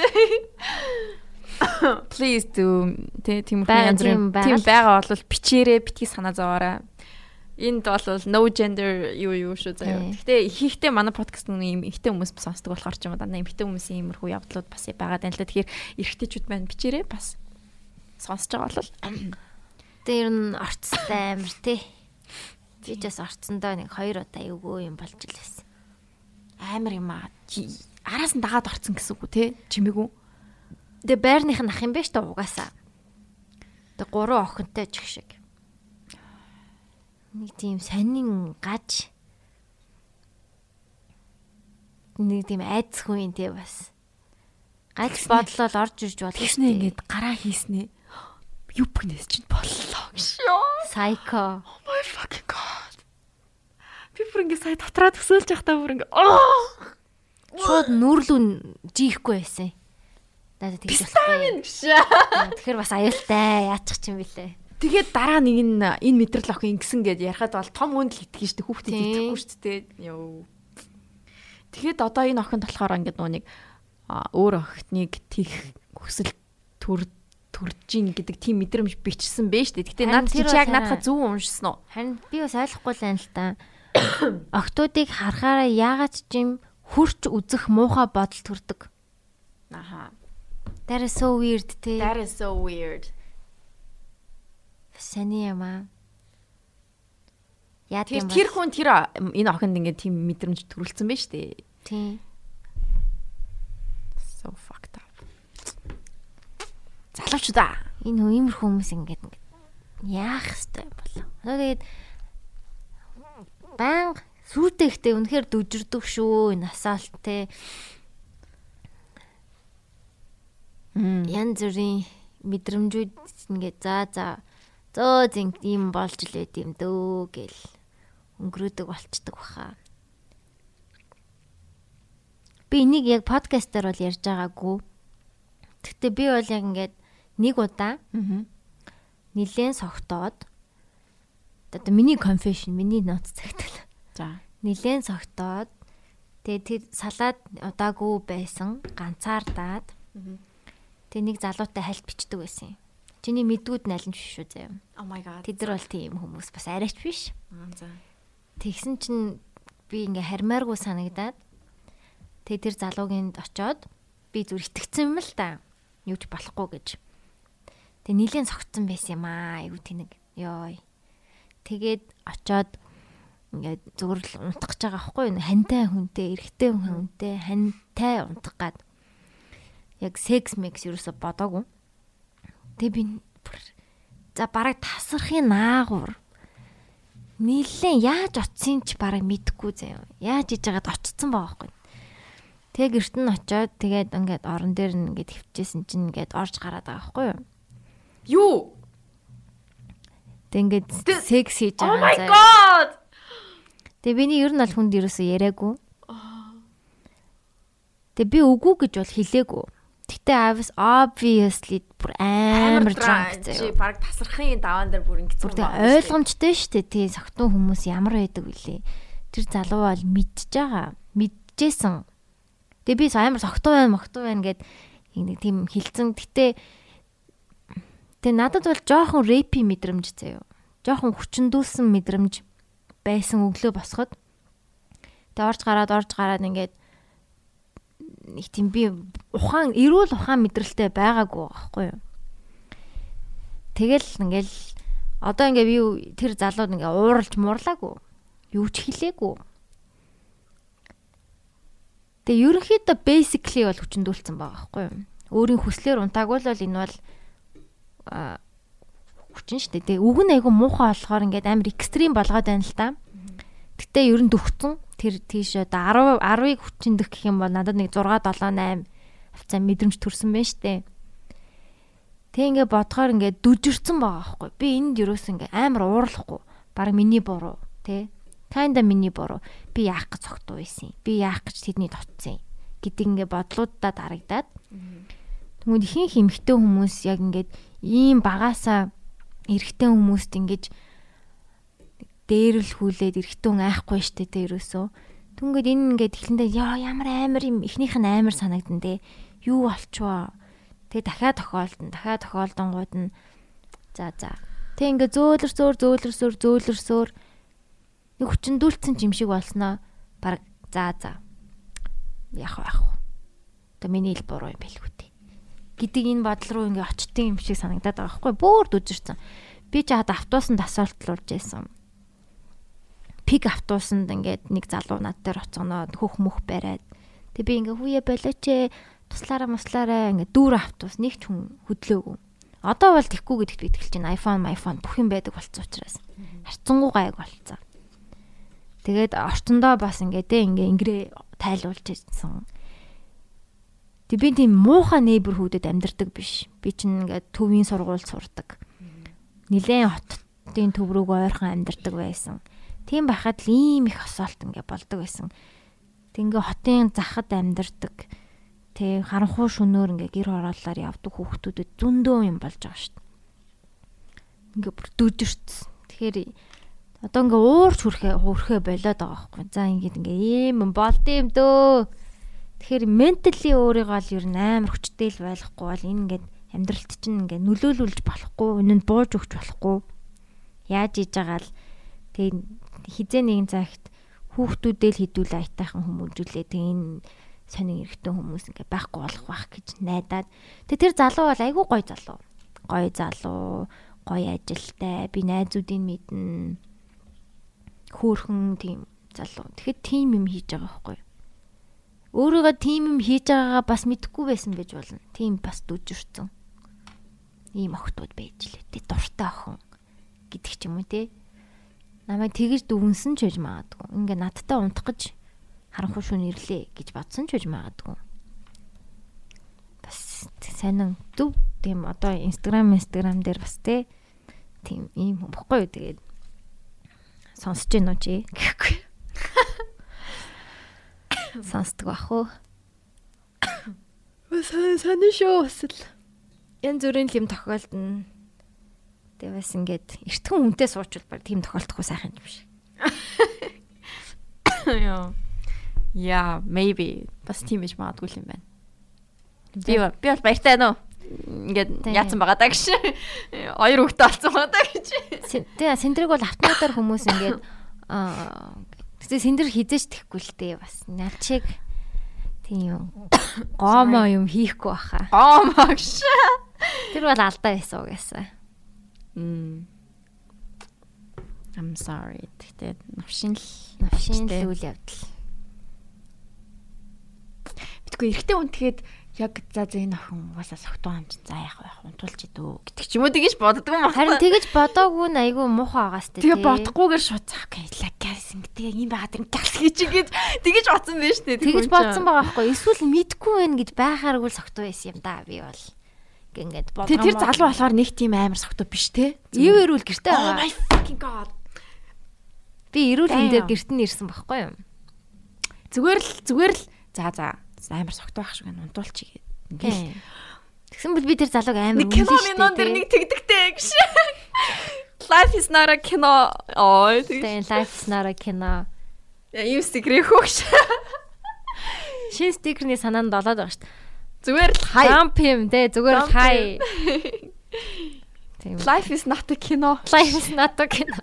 Please do. Тэ тийм янз бүрийн тийм байгаа бол бичээрэй, битгий санаа зовоорой. Энд бол no gender юу юу шүү заяа. Гэхдээ ихэнхдээ манай подкаст нүг юм ихтэй хүмүүс сонсдог болохоор ч юм уу дандаа эмэгтэй хүмүүсийн иймэрхүү явдлууд бас байгаа даа л да. Тэгэхээр эрэгтэйчүүд маань бичээрэй бас сонсож байгаа бол Тэр нь орцтой амир тий. Би ч бас орцсондоо нэг хоёр удаа эвгүй юм болж илсэн. Амар юм аа. Араас нь дагаад орцсон гэсэн үг те? Чимээгүй. Тэгээ байрных нь ах юм биш та угаасаа. Тэгээ гурван охинтой ч их шиг. Нэг тийм сонин гаж. Нэг тийм айцгүй юм те бас. Гаж бодлол орж ирж бол тэгснэ ингээд гараа хийснэ. Юпнес чинь боллоо гэж. Psycho. Oh my fucking god. Би бүр ингэ сая дотроо төсөөлж явахдаа бүр ингэ шууд нүрлүү жихгүй байсан. Даа тэгж болохгүй. Тэгэхээр бас аюултай яачих юм бэлээ. Тэгээд дараа нэг нь энэ мэдрэл охин ингэсэн гэж ярихад бол том үнд л итгэж штэ хүүхдэд итгэхгүй штэ. Йоо. Тэгэхэд одоо энэ охин болохоор ингэ нөө нэг өөр охиныг тийх хүсэл төр төрж ийн гэдэг тийм мэдрэмж бичсэн бэ штэ. Гэтэ над чи яг надад зөв уншсан уу? Харин би бас ойлгохгүй л юм л та. <coughs> Октоодыг харахаараа яагаад ч юм хурч үзэх муухай бодол төрдөг. Аха. That is so weird те. That is so weird. Сани юм аа. Яа тийм тэр хүн тэр энэ охинд ингээд тийм мэдрэмж төрүүлсэн байж тээ. Тийм. So fucked up. Залуучуудаа энэ хөө иймэрхүү хүмүүс ингээд ингээд яах хэвтэй болоо. Тэгээд банг сүртэхтэй үнэхээр дүжирдэг шүү энэ асаалт те. Мм. Ян зүрийн мэдрэмжүүд ингээд за за зөө зин ийм болж л байд юм дөө гэл өнгөрөөдөг болчдөг баха. Би энийг яг подкастаар бол ярьж байгаагүй. Гэхдээ би бол яг ингээд нэг удаа Аа. нилээн согтоод одоо миний confession миний ноц цагтал За. нилээн согтоод тэгээ тэр салаад удаагүй байсан ганцаардаад тэгээ нэг залуутай хальт бичдэг байсан юм. Чиний мэдгүүд нь биш шүү заяа. Oh my god. Тэд нар бол тийм хүмүүс бас арайч биш. За. Тэгсэн чинь би ингээ хармааргүй санагдаад тэгээ тэр залуугийн очоод би зүр итгэцэн юм л та. Юу ч болохгүй гэж. Тэгээ нилийн согтсон байсан юм аа. Айгу тэнэг. Йой. Тэгээд очоод ингээд зүгээр л унтах гэж байгаа байхгүй юу? Хантай хүнтэй, эрэгтэй хүнтэй, хантай унтах гад. Яг секс мекс юусо бодоогүй. Тэгээ би за бараг тасрахын наагур нийлэн яаж очисын ч бараг мэдэхгүй заяа. Яаж иж байгаад очсон байгаа байхгүй. Тэгээ гэрт нь очиод тэгээд ингээд орон дээр нь ингээд хөвчээсэн чинь ингээд орж гараад байгаа байхгүй юу. Юу? Тэг ингээд секс хийж Oh байгаа my заяа. god. Тэгээ биний ер нь бол хүнд ерөөсөө яриаггүй. Тэгээ би үгүй гэж бол хэлээгүй. Гэтэ was obviously бүр амар drunk Чи заяа. баг тасрахын даваан дээр бүр ингэсэн. Бүр ойлгомжтой шүү дээ. Тий согтун хүмүүс ямар байдаг вүлээ. Тэр залуу бол мэдж байгаа. Мэдчихсэн. Тэгээ би амар согтуу байна, мохтуу байна гэд нэг тийм хилцэн. Гэтэ тэгээ надад бол жоохон рэпи мэдрэмж заяа. Жоохон хүчндүүлсэн мэдрэмж байсан өглөө босоход. Тэгээ орж гараад орж гараад ингээд нэг тийм би ухаан эрүүл ухаан мэдрэлтэй байгаагүй байхгүй юу. Тэгэл ингээл одоо ингээ би тэр залууд ингээ ууралж муурлаагүй. Юу ч хэлээгүй. Тэгээ ерөнхийдөө basically бол хүчндүүлсэн байгаа байхгүй юу? Өөрийн хүслээр унтаагүй л бол энэ бол хүчин штэ. Тэгээ үг нь айгу муухай болохоор ингээд амар экстрим болгоод байна л та. Гэтэ ер нь дөхцөн тэр тийш одоо 10 10-ыг хүчиндэх гэх юм бол надад нэг 6 7 8 авцаа мэдрэмж төрсэн байна штэ. Тэг ингээ бодохоор ингээ дүжирсэн байгаа байхгүй. Би энд юус ингээ амар уурлахгүй. Бараг миний буруу, тэ? Kinda миний буруу. Би яах гэж цогтуу байсан. Би яах гэж тэдний дотсон гэдэг ингээ бодлуудаа дарагдаад. Тэгмүүд ихэнх эмхтэй хүмүүс яг ингээд ийм багасаа эрэгтэй хүмүүст ингэж дээрлхүүлээд эрэгтэй хүн айхгүй штэ тэ ерөөсөө. Түнгээд энэ ингээд эхлэндээ яа ямар амар юм эхнийх нь амар санагдан тэ. Юу болчихвоо. Тэгээ дахиад тохиолдсон. Дахиад тохиолдонгууд нь за за. Тэг ингээ зөөлөрсөөр зөөлөрсөөр зөөлөрсөөр нэг хүчндүүлсэн юм шиг болсноо. Бараг за за. Яах вэ. Тэ миний ил буруу юм байлгүй. Гэдэг энэ бодол руу ингээ очтын юм шиг санагдаад байгаа байхгүй бүр дүжирсэн. Би ч хаад автобусанд асуултлуулж байсан. Пик автобусанд ингээд нэг залуу над дээр оцгоноод хөх мөх бариад. Тэг би ингээ хүүе болооч ээ туслаараа муслаараа ингээ дүүр автобус нэг ч хүн хөдлөөгүй. Одоо бол тэгхгүй гэдэгт би итгэлж байна. iPhone, iPhone бүх юм байдаг болсон учраас. Харцсангуу гайг болцсон. Тэгээд орчондоо бас ингээ тэ ингээ ингэрээ тайлуулж ирсэн. Тэг би тийм муухай нейберхүүдэд амьдардаг биш. Би чинь ингээ төвийн сургууль сурдаг. Нилээн хотын төв рүүг ойрхон амьдардаг байсан. Тийм байхад л ийм их асуулт ингээ болдог байсан. Тэг ингээ хотын захад амьдардаг. Тэг харанхуй шөнөөр ингээ гэр хорооллоор явдаг хүүхдүүдэд зөндөө юм болж байгаа шүү дээ. Ингээ бүр дүжирцсэн. Тэгэхээр одоо ингээ уурч хүрхээ хүрхээ болоод байгаа байхгүй. За ингээд ингээ ийм болд юм дөө. Тэгэхээр ментали өөрийгөө л ер нь амар хүчтэй л ойлгохгүй бол энэ ингээд амьдралт чинь ингээ нөлөөлүүлж болохгүй, өнөнд бууж өгч болохгүй. Яаж ийж байгаа л тэг хизээ нэгэн цагт хүүхдүүдээ л хідүүл айтайхан хүмүүжүүлээ. Тэг энэ сонин эрэгтэй хүмүүс ингээ байхгүй болох байх гэж найдаад. Тэг тэр залуу бол айгүй гоё залуу. Гоё залуу, гоё ажилтай, би найзуудын мэднэ. Хөөхөн тийм залуу. Тэгэхэд тим юм хийж байгаа байхгүй юу? Өөрийгөө тим юм хийж байгаагаа бас мэдэхгүй байсан байж болно. Тим бас дүжирсэн. ийм охтууд байж лээ. Тэ дуртай охин гэдэг ч юм уу те. Намайг тэгж дүгнсэн ч гэж магадгүй. Ингээ надтай унтах гэж харанхуй шүн ирлээ гэж бодсон ч гэж магадгүй. Бас сайн дүү тийм одоо Instagram Instagram дээр бас те тийм ийм юм бохгүй юу тэгээд сонсож гин үү чи гэхгүй. <laughs> Сонсдог бах уу? Сэн сэн шүү бас л. Янз бүрийн юм тохиолдно. Тэгээ бас ингээд эртхэн хүнтэй суучвал баг тийм тохиолдохгүй сайхан юм шиг. <coughs> Яа. Яа, maybe бас тийм ээж магадгүй юм байна. Би би бол баяртай байна уу? Ингээд яатсан байгаа даа гэж. Хоёр хүүхдээ олцсон байгаа даа гэж. Тэгээ сэндрэг бол автоматар хүмүүс ингээд <coughs> аа тэгээ сэндэр хизээч тэхгүй л дээ бас налчиг тийм <coughs> гомоо юм хийхгүй баха. Гомоо гэж. <coughs> Тэр бол алдаа байсан угаасаа. Мм. I'm sorry. Тэгтээ навшин л навшин л үйл явдал. Битгүй эрэгтэй хүн тэгэхэд яг за за энэ охин угаасаа согтуу хамж за яах вэ унтуулж идүү гэдэг ч юм уу тэгэж боддог юм байна. Харин тэгэж бодоогүй нь айгүй муухай байгаас тээ. Тэгээ бодохгүйгээр шууд цаа окей лагаас ингээ ийм байгаад ингээ галс хийж ингэж тэгэж бодсон байж тээ. Тэгэж бодсон байгаа байхгүй эсвэл мэдгүй байх гэж байхааргүй согтуу байсан юм да би бол ингээд бодлоо. Тэр залуу болохоор нэг тийм амар согтуу биш те. Ив эрүүл гэртээ байгаа. Oh my fucking god. Би эрүүл энэ дээр гэрт нь ирсэн байхгүй юу? Зүгээр л зүгээр л за за амар согтуу байх шиг унтуулчих ингээд. Тэгсэн бол би тэр залууг амар үнэлсэн шүү дээ. Киноны дээр нэг тэгдэгтэй гэж. Life is not a кино. Ой. Тэгээ life is not a кино. Яа, юм стикер хөөгш. Шин стикерний санаанд болоод байгаа шүү дээ. Зүгээр л хай. Dump юм те зүгээр л хай. Life is not a кино. Life is not a кино.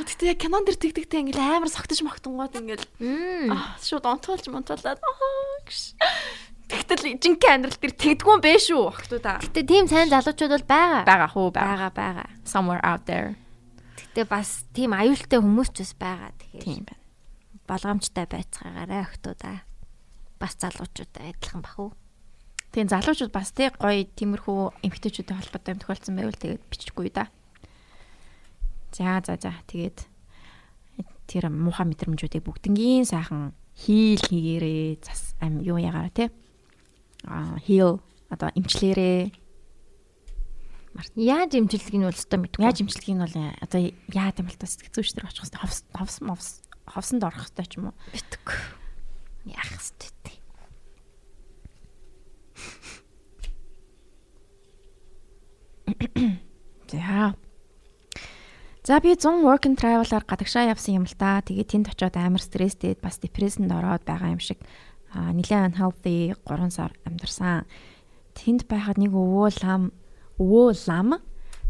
Аа тэгтээ кинон дэр тэгдэгтэй ингээл амар согтож могтонгууд ингээл аа шууд онтуулж монтуулаад аа гэж. Тэгтэл жинхэнэ амьдрал дээр тэгдггүй юм бэ шүү охтуу та. Гэтэ тийм сайн залуучууд бол байгаа. Байгаа хөө байгаа байгаа. Somewhere out there. Гэтэ бас тийм аюултай хүмүүс ч бас байгаа. Тэгэхээр тийм байна. Болгоомжтой байцгаагаарай охтуудаа. Бас залуучуудаа адилхан бах уу? Тийм залуучууд бас тий гоё тиймэрхүү эмгтээчүүдийн холбоотой юм тохиолдсон байвал тэгээд биччихгүй да. За за за. Тэгээд тэр муухай мэдрэмжүүдийг бүгднгийн сайхан хийл хийгээрээ зас ам юу ягаараа те? А хийл одоо имчлэрээ яаж имчилдэг нь бол өстой мэдгүй. Яаж имчилдэг нь бол одоо яа гэм л та сэтгэл зүйч төр очих хэвээр ховс ховс мовс ховсонд орох хэвээр ч юм уу? Битгүй яах хэвээр <coughs> За За би 100 work and travel-аар гадагшаа явсан юм л та. Тэгээд тэнд очиод амар стресстэй бас депрессэнд ороод байгаа юм шиг аа нэлээд unhealthy 3 сар амьдарсан. Тэнд байхад нэг өвөө лам өвөө лам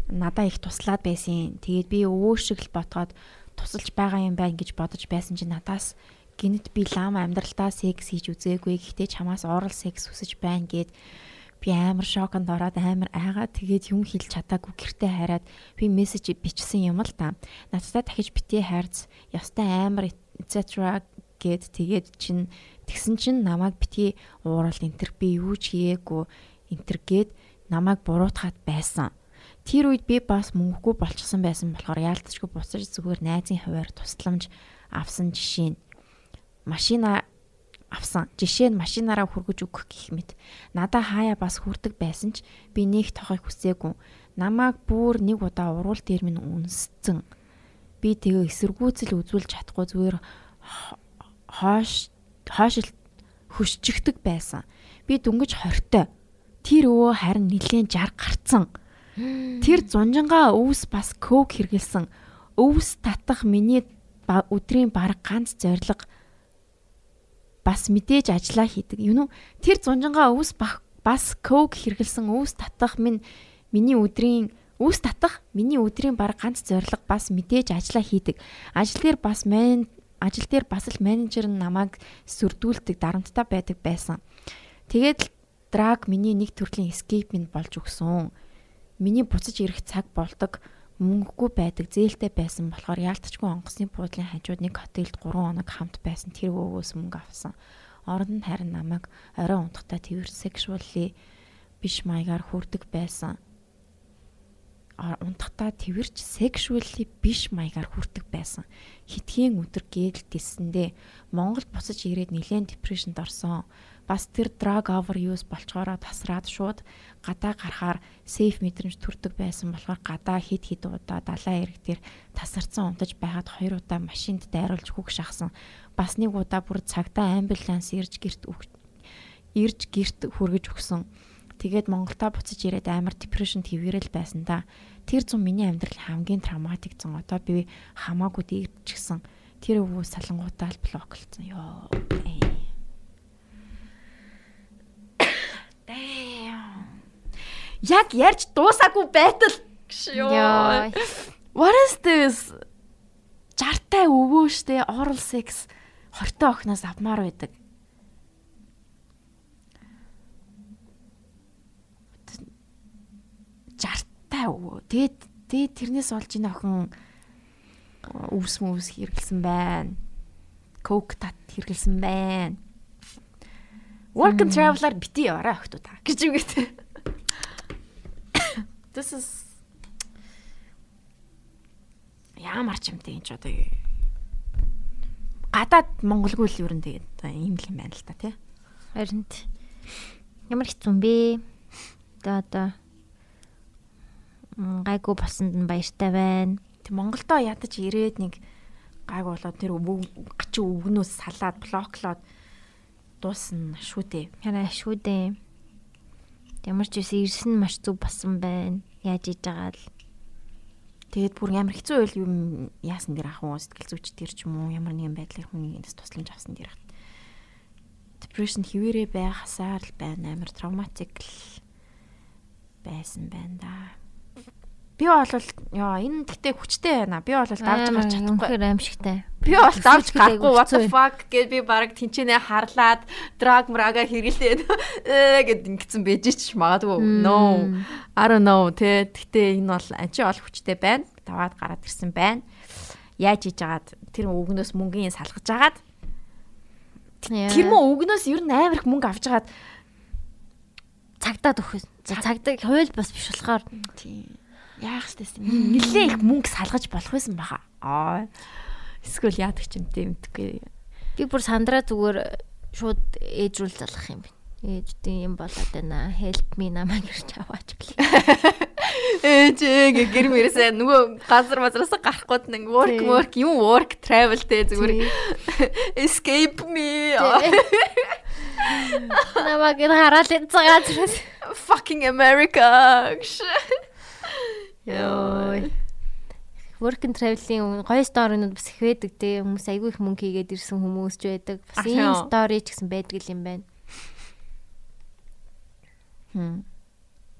надаа их туслаад байсан. Тэгээд би өвөө шиг л ботгоод тусалж байгаа юм байна гэж бодож байсан чинь надаас гинт би лам амьдралтаа секс хийж үзээгүй. Гэхдээ чамаас oral sex хүсэж байна гэд би амар шоконд ороод амар айгаад тэгээд юм хэлж чадаагүй гэртээ хараад би мессеж бичсэн юм л да. Надтай дахиж битээ хайрц. Ястай амар etc гэд тэгээд чин тэгсэн чин намайг битгий уурал энтер би юу ч хийгээгүй энтер гэд намайг буруутгаад байсан. Тэр үед би бас мөнгөгүй болчихсон байсан болохоор яалтчгүй буцаж зүгээр найзын хуваар тусламж авсан жишээ нь машина авсан. Жишээ нь машинаараа хүргэж өгөх гэх мэт. Надаа хаяа бас хүрдэг байсан ч би нэг тохойг хүсээгүй. Намааг бүр нэг удаа уруул дээр минь үнсцэн. Би тэгээ эсэргүүцэл үзүүлж чадахгүй зүгээр хоош хоошил хөшчигдэг байсан. Би дөнгөж хортой. Тэр өвөө харин нилээн 60 гарцсан. Тэр зунжангаа өвс бас кок хэргэлсэн. Өвс татах миний өдрийн баг ганц зориг бас мэдээж ажиллаа хийдэг. Юу нү тэр зунжангаа өвс бас кок хэргэлсэн өвс татах минь миний өдрийн өвс татах миний өдрийн баг ганц зориг бас мэдээж ажиллаа хийдэг. Ажил дээр бас мен ажил дээр бас л менежер нь намайг сүрдүүлдэг дарамттай байдаг байсан. Тэгээд л драг миний нэг төрлийн escape минь болж өгсөн. Миний буцаж ирэх цаг болдог мөнгөгүй байдаг зээлтэй байсан болохоор яалтчгүй онгоцны буудлын хажууд нэг хотелд 3 хоног хамт байсан тэр өвөөс мөнгө авсан. Оронд нь харин намайг орой унтахтаа тэрвэр sexually биш маягаар хүрдэг байсан. Унтахтаа тэрч sexually биш маягаар хүрдэг байсан. Хитгэн өдөр гээлдэлсэндээ Монгол буцаж ирээд нэлээд депрешнд орсон. Бас тэр drug overuse болчгоороо тасраад шууд гадаа гарахаар safe мэдрэмж төрдөг байсан болохоор гадаа хид хид удаа далайн эрэг дээр тасарсан унтаж байгаад хоёр удаа машинд дайруулж хүүг шахсан. Бас нэг удаа бүр цагтаа амбуланс ирж гэрт ирж гэрт хүргэж өгсөн. Тэгээд Монголдо буцаж ирээд амар депрешн твэрэл байсан да. Тэр зам миний амьдрал хамгийн травматик зам. Одоо би хамаагүй дийгчгсэн. Тэр өвөө салангуудаа л блоклцсон. Йоо. Яг ярьж дуусаагүй байтал. Йоо. What is this? Жартай өвөө штэ oral sex хортой охноос авмаар байдаг. жартай өвөө. Тэгээд тэгээд тэрнээс олж ийн охин өвс мөвс хэргэлсэн байна. Coke тат хэргэлсэн байна. Work and travel-аар бити яваарай охтуу та гэж үгээд. This is ямар ч юмтэй энэ ч одоо гадаад монголгүй л юу нэ тэгээд ийм л юм байна л та тий. Харин ямар хэцүү бэ? Одоо одоо гайгүй болсонд нь баяртай байна. Тэг Монголдо ядаж ирээд нэг гайг болоод тэр гачин өвгнөөс салаад блоклоод дуусна шүү дээ. Хараа шүү дээ. Ямар ч үс ирсэн маш зүг болсон байна. Яаж иж байгаа л. Тэгээд бүр ямар хэцүү байл юм яасан дэр ах уу сэтгэл зүйч тэр ч юм уу ямар нэгэн байдлаар хүний энэс тусламж авсан дэр хат. Depression хിവэрэ байхасаар л байна амар травматик байсан байна да. Би бол ёо энэ гэхдээ хүчтэй байна. Би бол давж гарч чадахгүй. Үнэхээр аимшигтай. Би бол давж гарахгүй what the fuck гэж би баг тэнчэнэ харлаад драг мрага хэрэглээд <laughs> гэд ингэсэн байж ч магадгүй. No. I don't know тэ. Гэхдээ энэ бол анчи бол хүчтэй байна. Даваад гараад ирсэн байна. Яаж хийж агаад тэр өвгнөөс мөнгөний салгаж агаад Тэр мөн өвгнөөс ер нь амар их мөнгө авч агаад цагдаад өгөх. Цагдаа хууль бас биш болохоор тийм яах вэ? Нилээ их мөнгө салгаж болох байсан баха. Аа. Эсвэл яадаг ч юм тийм мэдгүй. Би бүр сандраа зүгээр шууд ээж рүү л залгах юм байна. Ээжтэй юм болоод байна. Help me намайг ирч аваач бли. Ээж гээ гэр мэрээсээ нөгөө газар мазраас гарахгүй нэг work work юм work travel тэ зүгээр escape me. Намайг хараад энэ цагаас fucking America. Йой. Work and travel-ийн гоё сторинууд бас их байдаг те хүмүүс айгүй их мөнгө хийгээд ирсэн хүмүүс ч байдаг. Бас ийм стори ч гэсэн байдаг юм байна. Хм.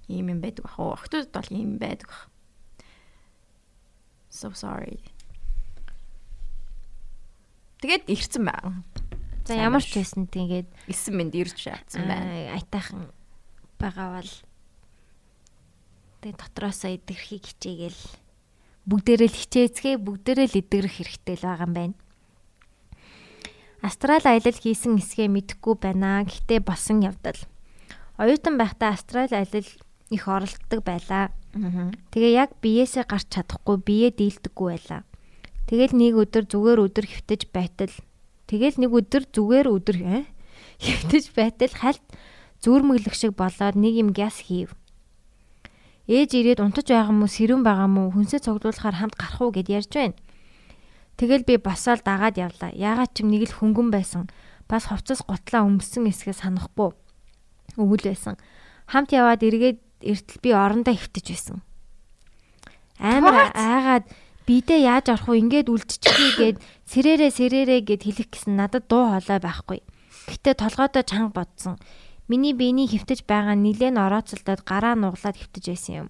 Ийм юм байдаг ах уу. Охтууд бол ийм байдаг ах. So sorry. Тэгээд ирцэн байна. За ямар ч байсан тэгээд 9 минут ирж шаацсан байна. Айтайхан байгаа бол Тэгээ дотроосоо идэрхийг хичээгээл бүгдээрээ л хичээцгээ бүгдээрээ л идэрх хэрэгтэй л байгаа юм байна. Астрал аялал хийсэн эсгээ мэдэхгүй байна. Гэхдээ болсон явдал. Оюутан байхдаа астрал аялал их оролддог байлаа. Тэгээ яг биеэсээ гарч чадахгүй бие дийлдэггүй байлаа. Тэгэл нэг өдөр зүгээр өдөр хөвтөж байтал тэгэл нэг өдөр зүгээр өдөр <laughs> хөвтөж байтал хальт зүрмэглэх шиг болоод нэг юм гяс хийв. Ээж ирээд унтаж байгаа мó сэрүүн байгаа мó хүнсээ цогдуулахаар хамт гарах уу гэд ярьж байна. Тэгэл би басаал дагаад явлаа. Яагаад ч нэг л хөнгөн байсан. Бас хувцас готлаа өмсөн эсгээ санахгүй. Өвөл байсан. Хамт яваад эргээд эртэл би орондоо хөвтөж байсан. Амар айгаад бидээ яаж орох вэ? Ингээд үлдчихье гэд сэрээрээ сэрээрээ гэд хэлэх гэсэн надад дуу хоолой байхгүй. Гэтэ толгойдоо чанга бодсон. Миний биений хөвтөж байгаа нилээн орооцолдоод гараа нуглаад хөвтөж байсан юм.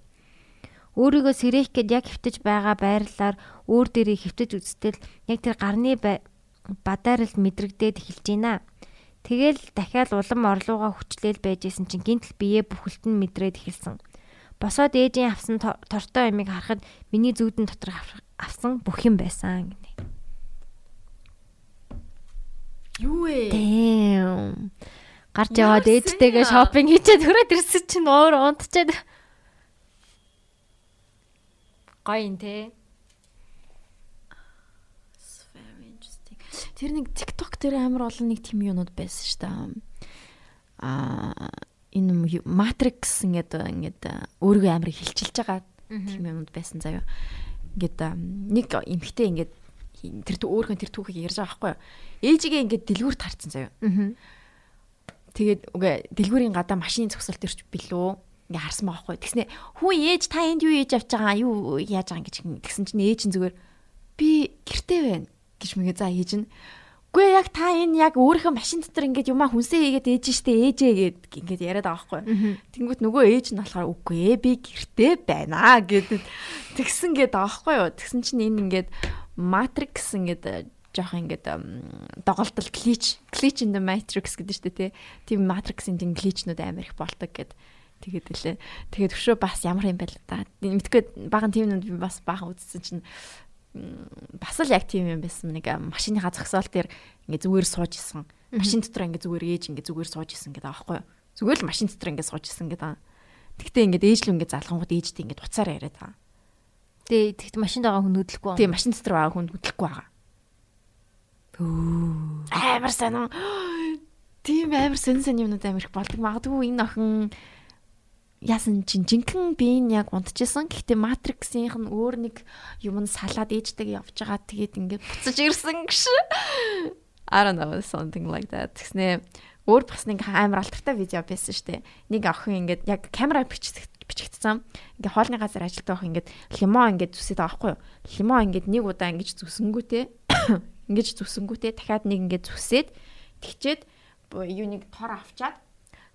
Өөрийгөө сэрэх гээд яг хөвтөж байгаа байрлалаар өөр дээрээ хөвтөж үзтэл яг тэр гарны бадаарл мэдрэгдээд эхэлж байна. Тэгэл дахиад улам орлууга хүчлээл байжсэн чинь гинтл бие бүхэлд нь мэдрээд эхэлсэн. Босоод ээжийн авсан тортой ямиг харахад миний зүүдэн дотор авсан бүх юм байсан гинэ. Юу вэ? Damn гарч яваад ээжтэйгээ шопинг хийчихэд хүрээд ирсэн чинь өөр унтчаад гоё юм те. Тэр нэг TikTok дээр амар олон нэг тийм юмуд байсан шүү дээ. Аа энэ Matrix ингээд ингээд өөрийгөө амар хилчилж байгаа тийм юмуд байсан заяа. Ингээд нэг эмхтэй ингээд тэр өөрхөн тэр түүхийг ярьж байгаа байхгүй юу. Ээжигээ ингээд дэлгүүр тарцсан заяа. Тэгээд үгүй дэлгүүрийн гадаа машины зогсолт ирч билүү ингээ харсан байгаа байхгүй. Тэгснэ хүн ээж та энд юу хийж авч байгаа юу яаж байгаа гэж тэгсэн чинь ээж нь зүгээр би гэртээ байна гэж мэгээ за ээж нь Үгүй яг та энэ яг өөрийнхөө машин дотор ингээд юмаа хүнсээ хийгээд ээж штэ ээжээ гэд ингээд яриад байгаа байхгүй. Тэнгүүт нөгөө ээж нь болохоор үгүй ээ би гэртээ байна гэдэг <laughs> тэгсэн гээд байгаа байхгүй юу. Тэгсэн чинь энэ ингээд Matrix ингээд жоох ингээд доголдол glitch glitch in the matrix гэдэг штэ тий. Тийм Matrix-ийн тийм glitch-нүүд амар их болдог гэдэг тэгээд лээ. Тэгээд өшөө бас ямар юм байл та. Мэдгүй баган тиймнүүд би бас баахан үзсэн чинь бас л яг тийм юм байсан. Нэг машиныхаа зогсоол дээр ингээ зүгээр сууж исэн. Машин дотор ингээ зүгээр ээж ингээ зүгээр сууж исэн гэдэг аахгүй юу? Зүгээр л машин дотор ингээ сууж исэн гэдэг. Тэгтээ ингээ ээж л ингээ залхангууд ээжтэй ингээ уцаар яриад байгаа. Тэгээ тэгт машинд байгаа хүн хөдлөхгүй. Тэгээ машин дотор байгаа хүн хөдлөхгүй байгаа. Амар санаа. Тийм амар сэн сэн юмнууд амар их болдог. Магадгүй энэ охин яасан чин жинхэнэ би нь яг унтчихсан. Гэхдээ Matrix-ийнх нь өөр нэг юм нь салаад ээжтэйг явж байгаа. Тэгээд ингээд буцаж ирсэн гэж. I don't know something like that. Тэгснэ өөр бас нэг амар алдартай видео байсан шүү дээ. Нэг охин ингээд яг камера бичих бичигдсэн. Ингээ хоолны газар ажилтдаг охин ингээд лимон ингээд зүсээд байгаа байхгүй юу? Лимон ингээд нэг удаа ингэж зүсэнгүүтээ ингэж зүсэнгүүтээ дахиад нэг ингээд зүсээд тэгчээд юу нэг тор авчаад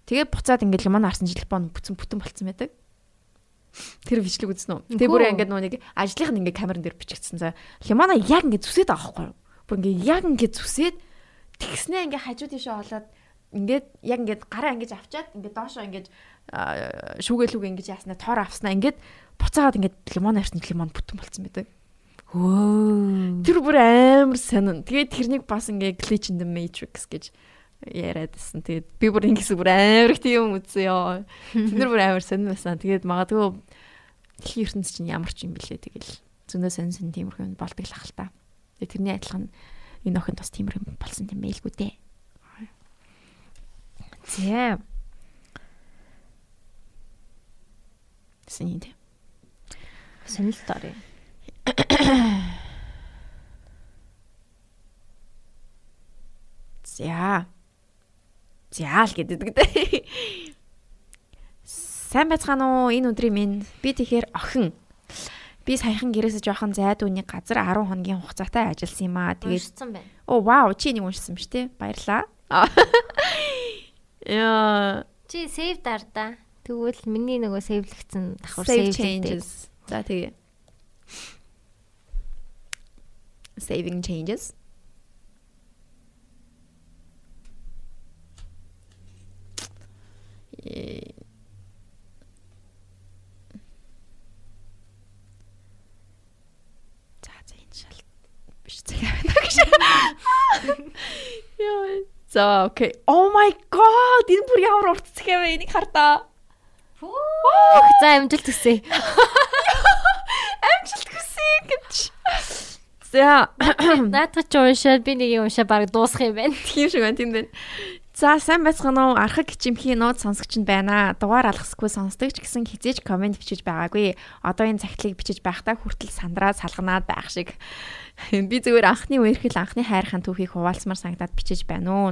Тэгээ буцаад ингээд лимон харсан телефон бүтэн бүтэн болцсон байдаг. Тэр бичлэг үзсэн үү? Тэгээ бүр ингээд нүг ажлынх нь ингээд камерын дээр бичигдсэн за. Лимона яг ингээд зүсээд байгаа байхгүй юу? Бүр ингээд яг ингээд зүсээд тэгснээ ингээд хажуу тийшээ олоод ингээд яг ингээд гараа ингэж авчаад ингээд доошоо ингээд шүүгээлүүг ингэж яаснаа тоор авснаа ингээд буцаагаад ингээд лимон харсан лимон бүтэн болцсон байдаг. Хөө. Тэр бүр амар сонин. Тэгээд тэрнийг бас ингээд glitch in the matrix гэж яриадсэн. Тэгээд би бүр ингэсэн бүр амар их тийм үзсэн ёо. Тэнэр бүр амар сонир байсан. Тэгээд магадгүй дэлхийн ертөнц чинь ямар ч юм бэлээ тэгэл зөндөө сонир сонир тиймэрхүү юм болдог л ахал та. Тэгээд тэрний адилхан энэ охин бас тиймэрхүү болсон юм байлгүй дээ. Тийм. Сэнийг. Сонирхолтой. <coughs> За. Заал гэдэг дээ. Сайн байцгаана уу? Энэ өдрийн минь би тэгэхээр охин. Би саяхан гэрээсээ жоохон зайд үний газар 10 хоногийн хугацаатай ажилласан юм аа. Тэгээд байна. Оо вау, чи нэг уншсан биз дээ. Баярлаа. <laughs> Яа. Чи save дардаа. Тэгвэл миний нөгөө сейвлэгцэн давхар save changes. За тэгээ. Saving changes. Гэж. Яа. За окей. Oh my god. Энэ бүр ямар урт цаг юм бэ? Энийг хардаа. Фүү. За амжилт хүсье. Амжилт хүсье гэж. За <coughs> наадах ч уншаад би нэг юм уншаа баг дуусах юм байна. Тийм шиг байна тийм байна. За сайн байцгаана уу? Архаг чимхий нууд сонсогч нь байна. Дугаар алгасгүй сонсдог ч гэсэн хизээж комент бичиж байгаагүй. Одоо энэ цагтлыг бичиж байхдаа хүртэл сандраа салганаад байх шиг. Би зүгээр анхны үерхэл анхны хайрхан түүхийг хуваалцмаар санагдаад бичиж байна уу.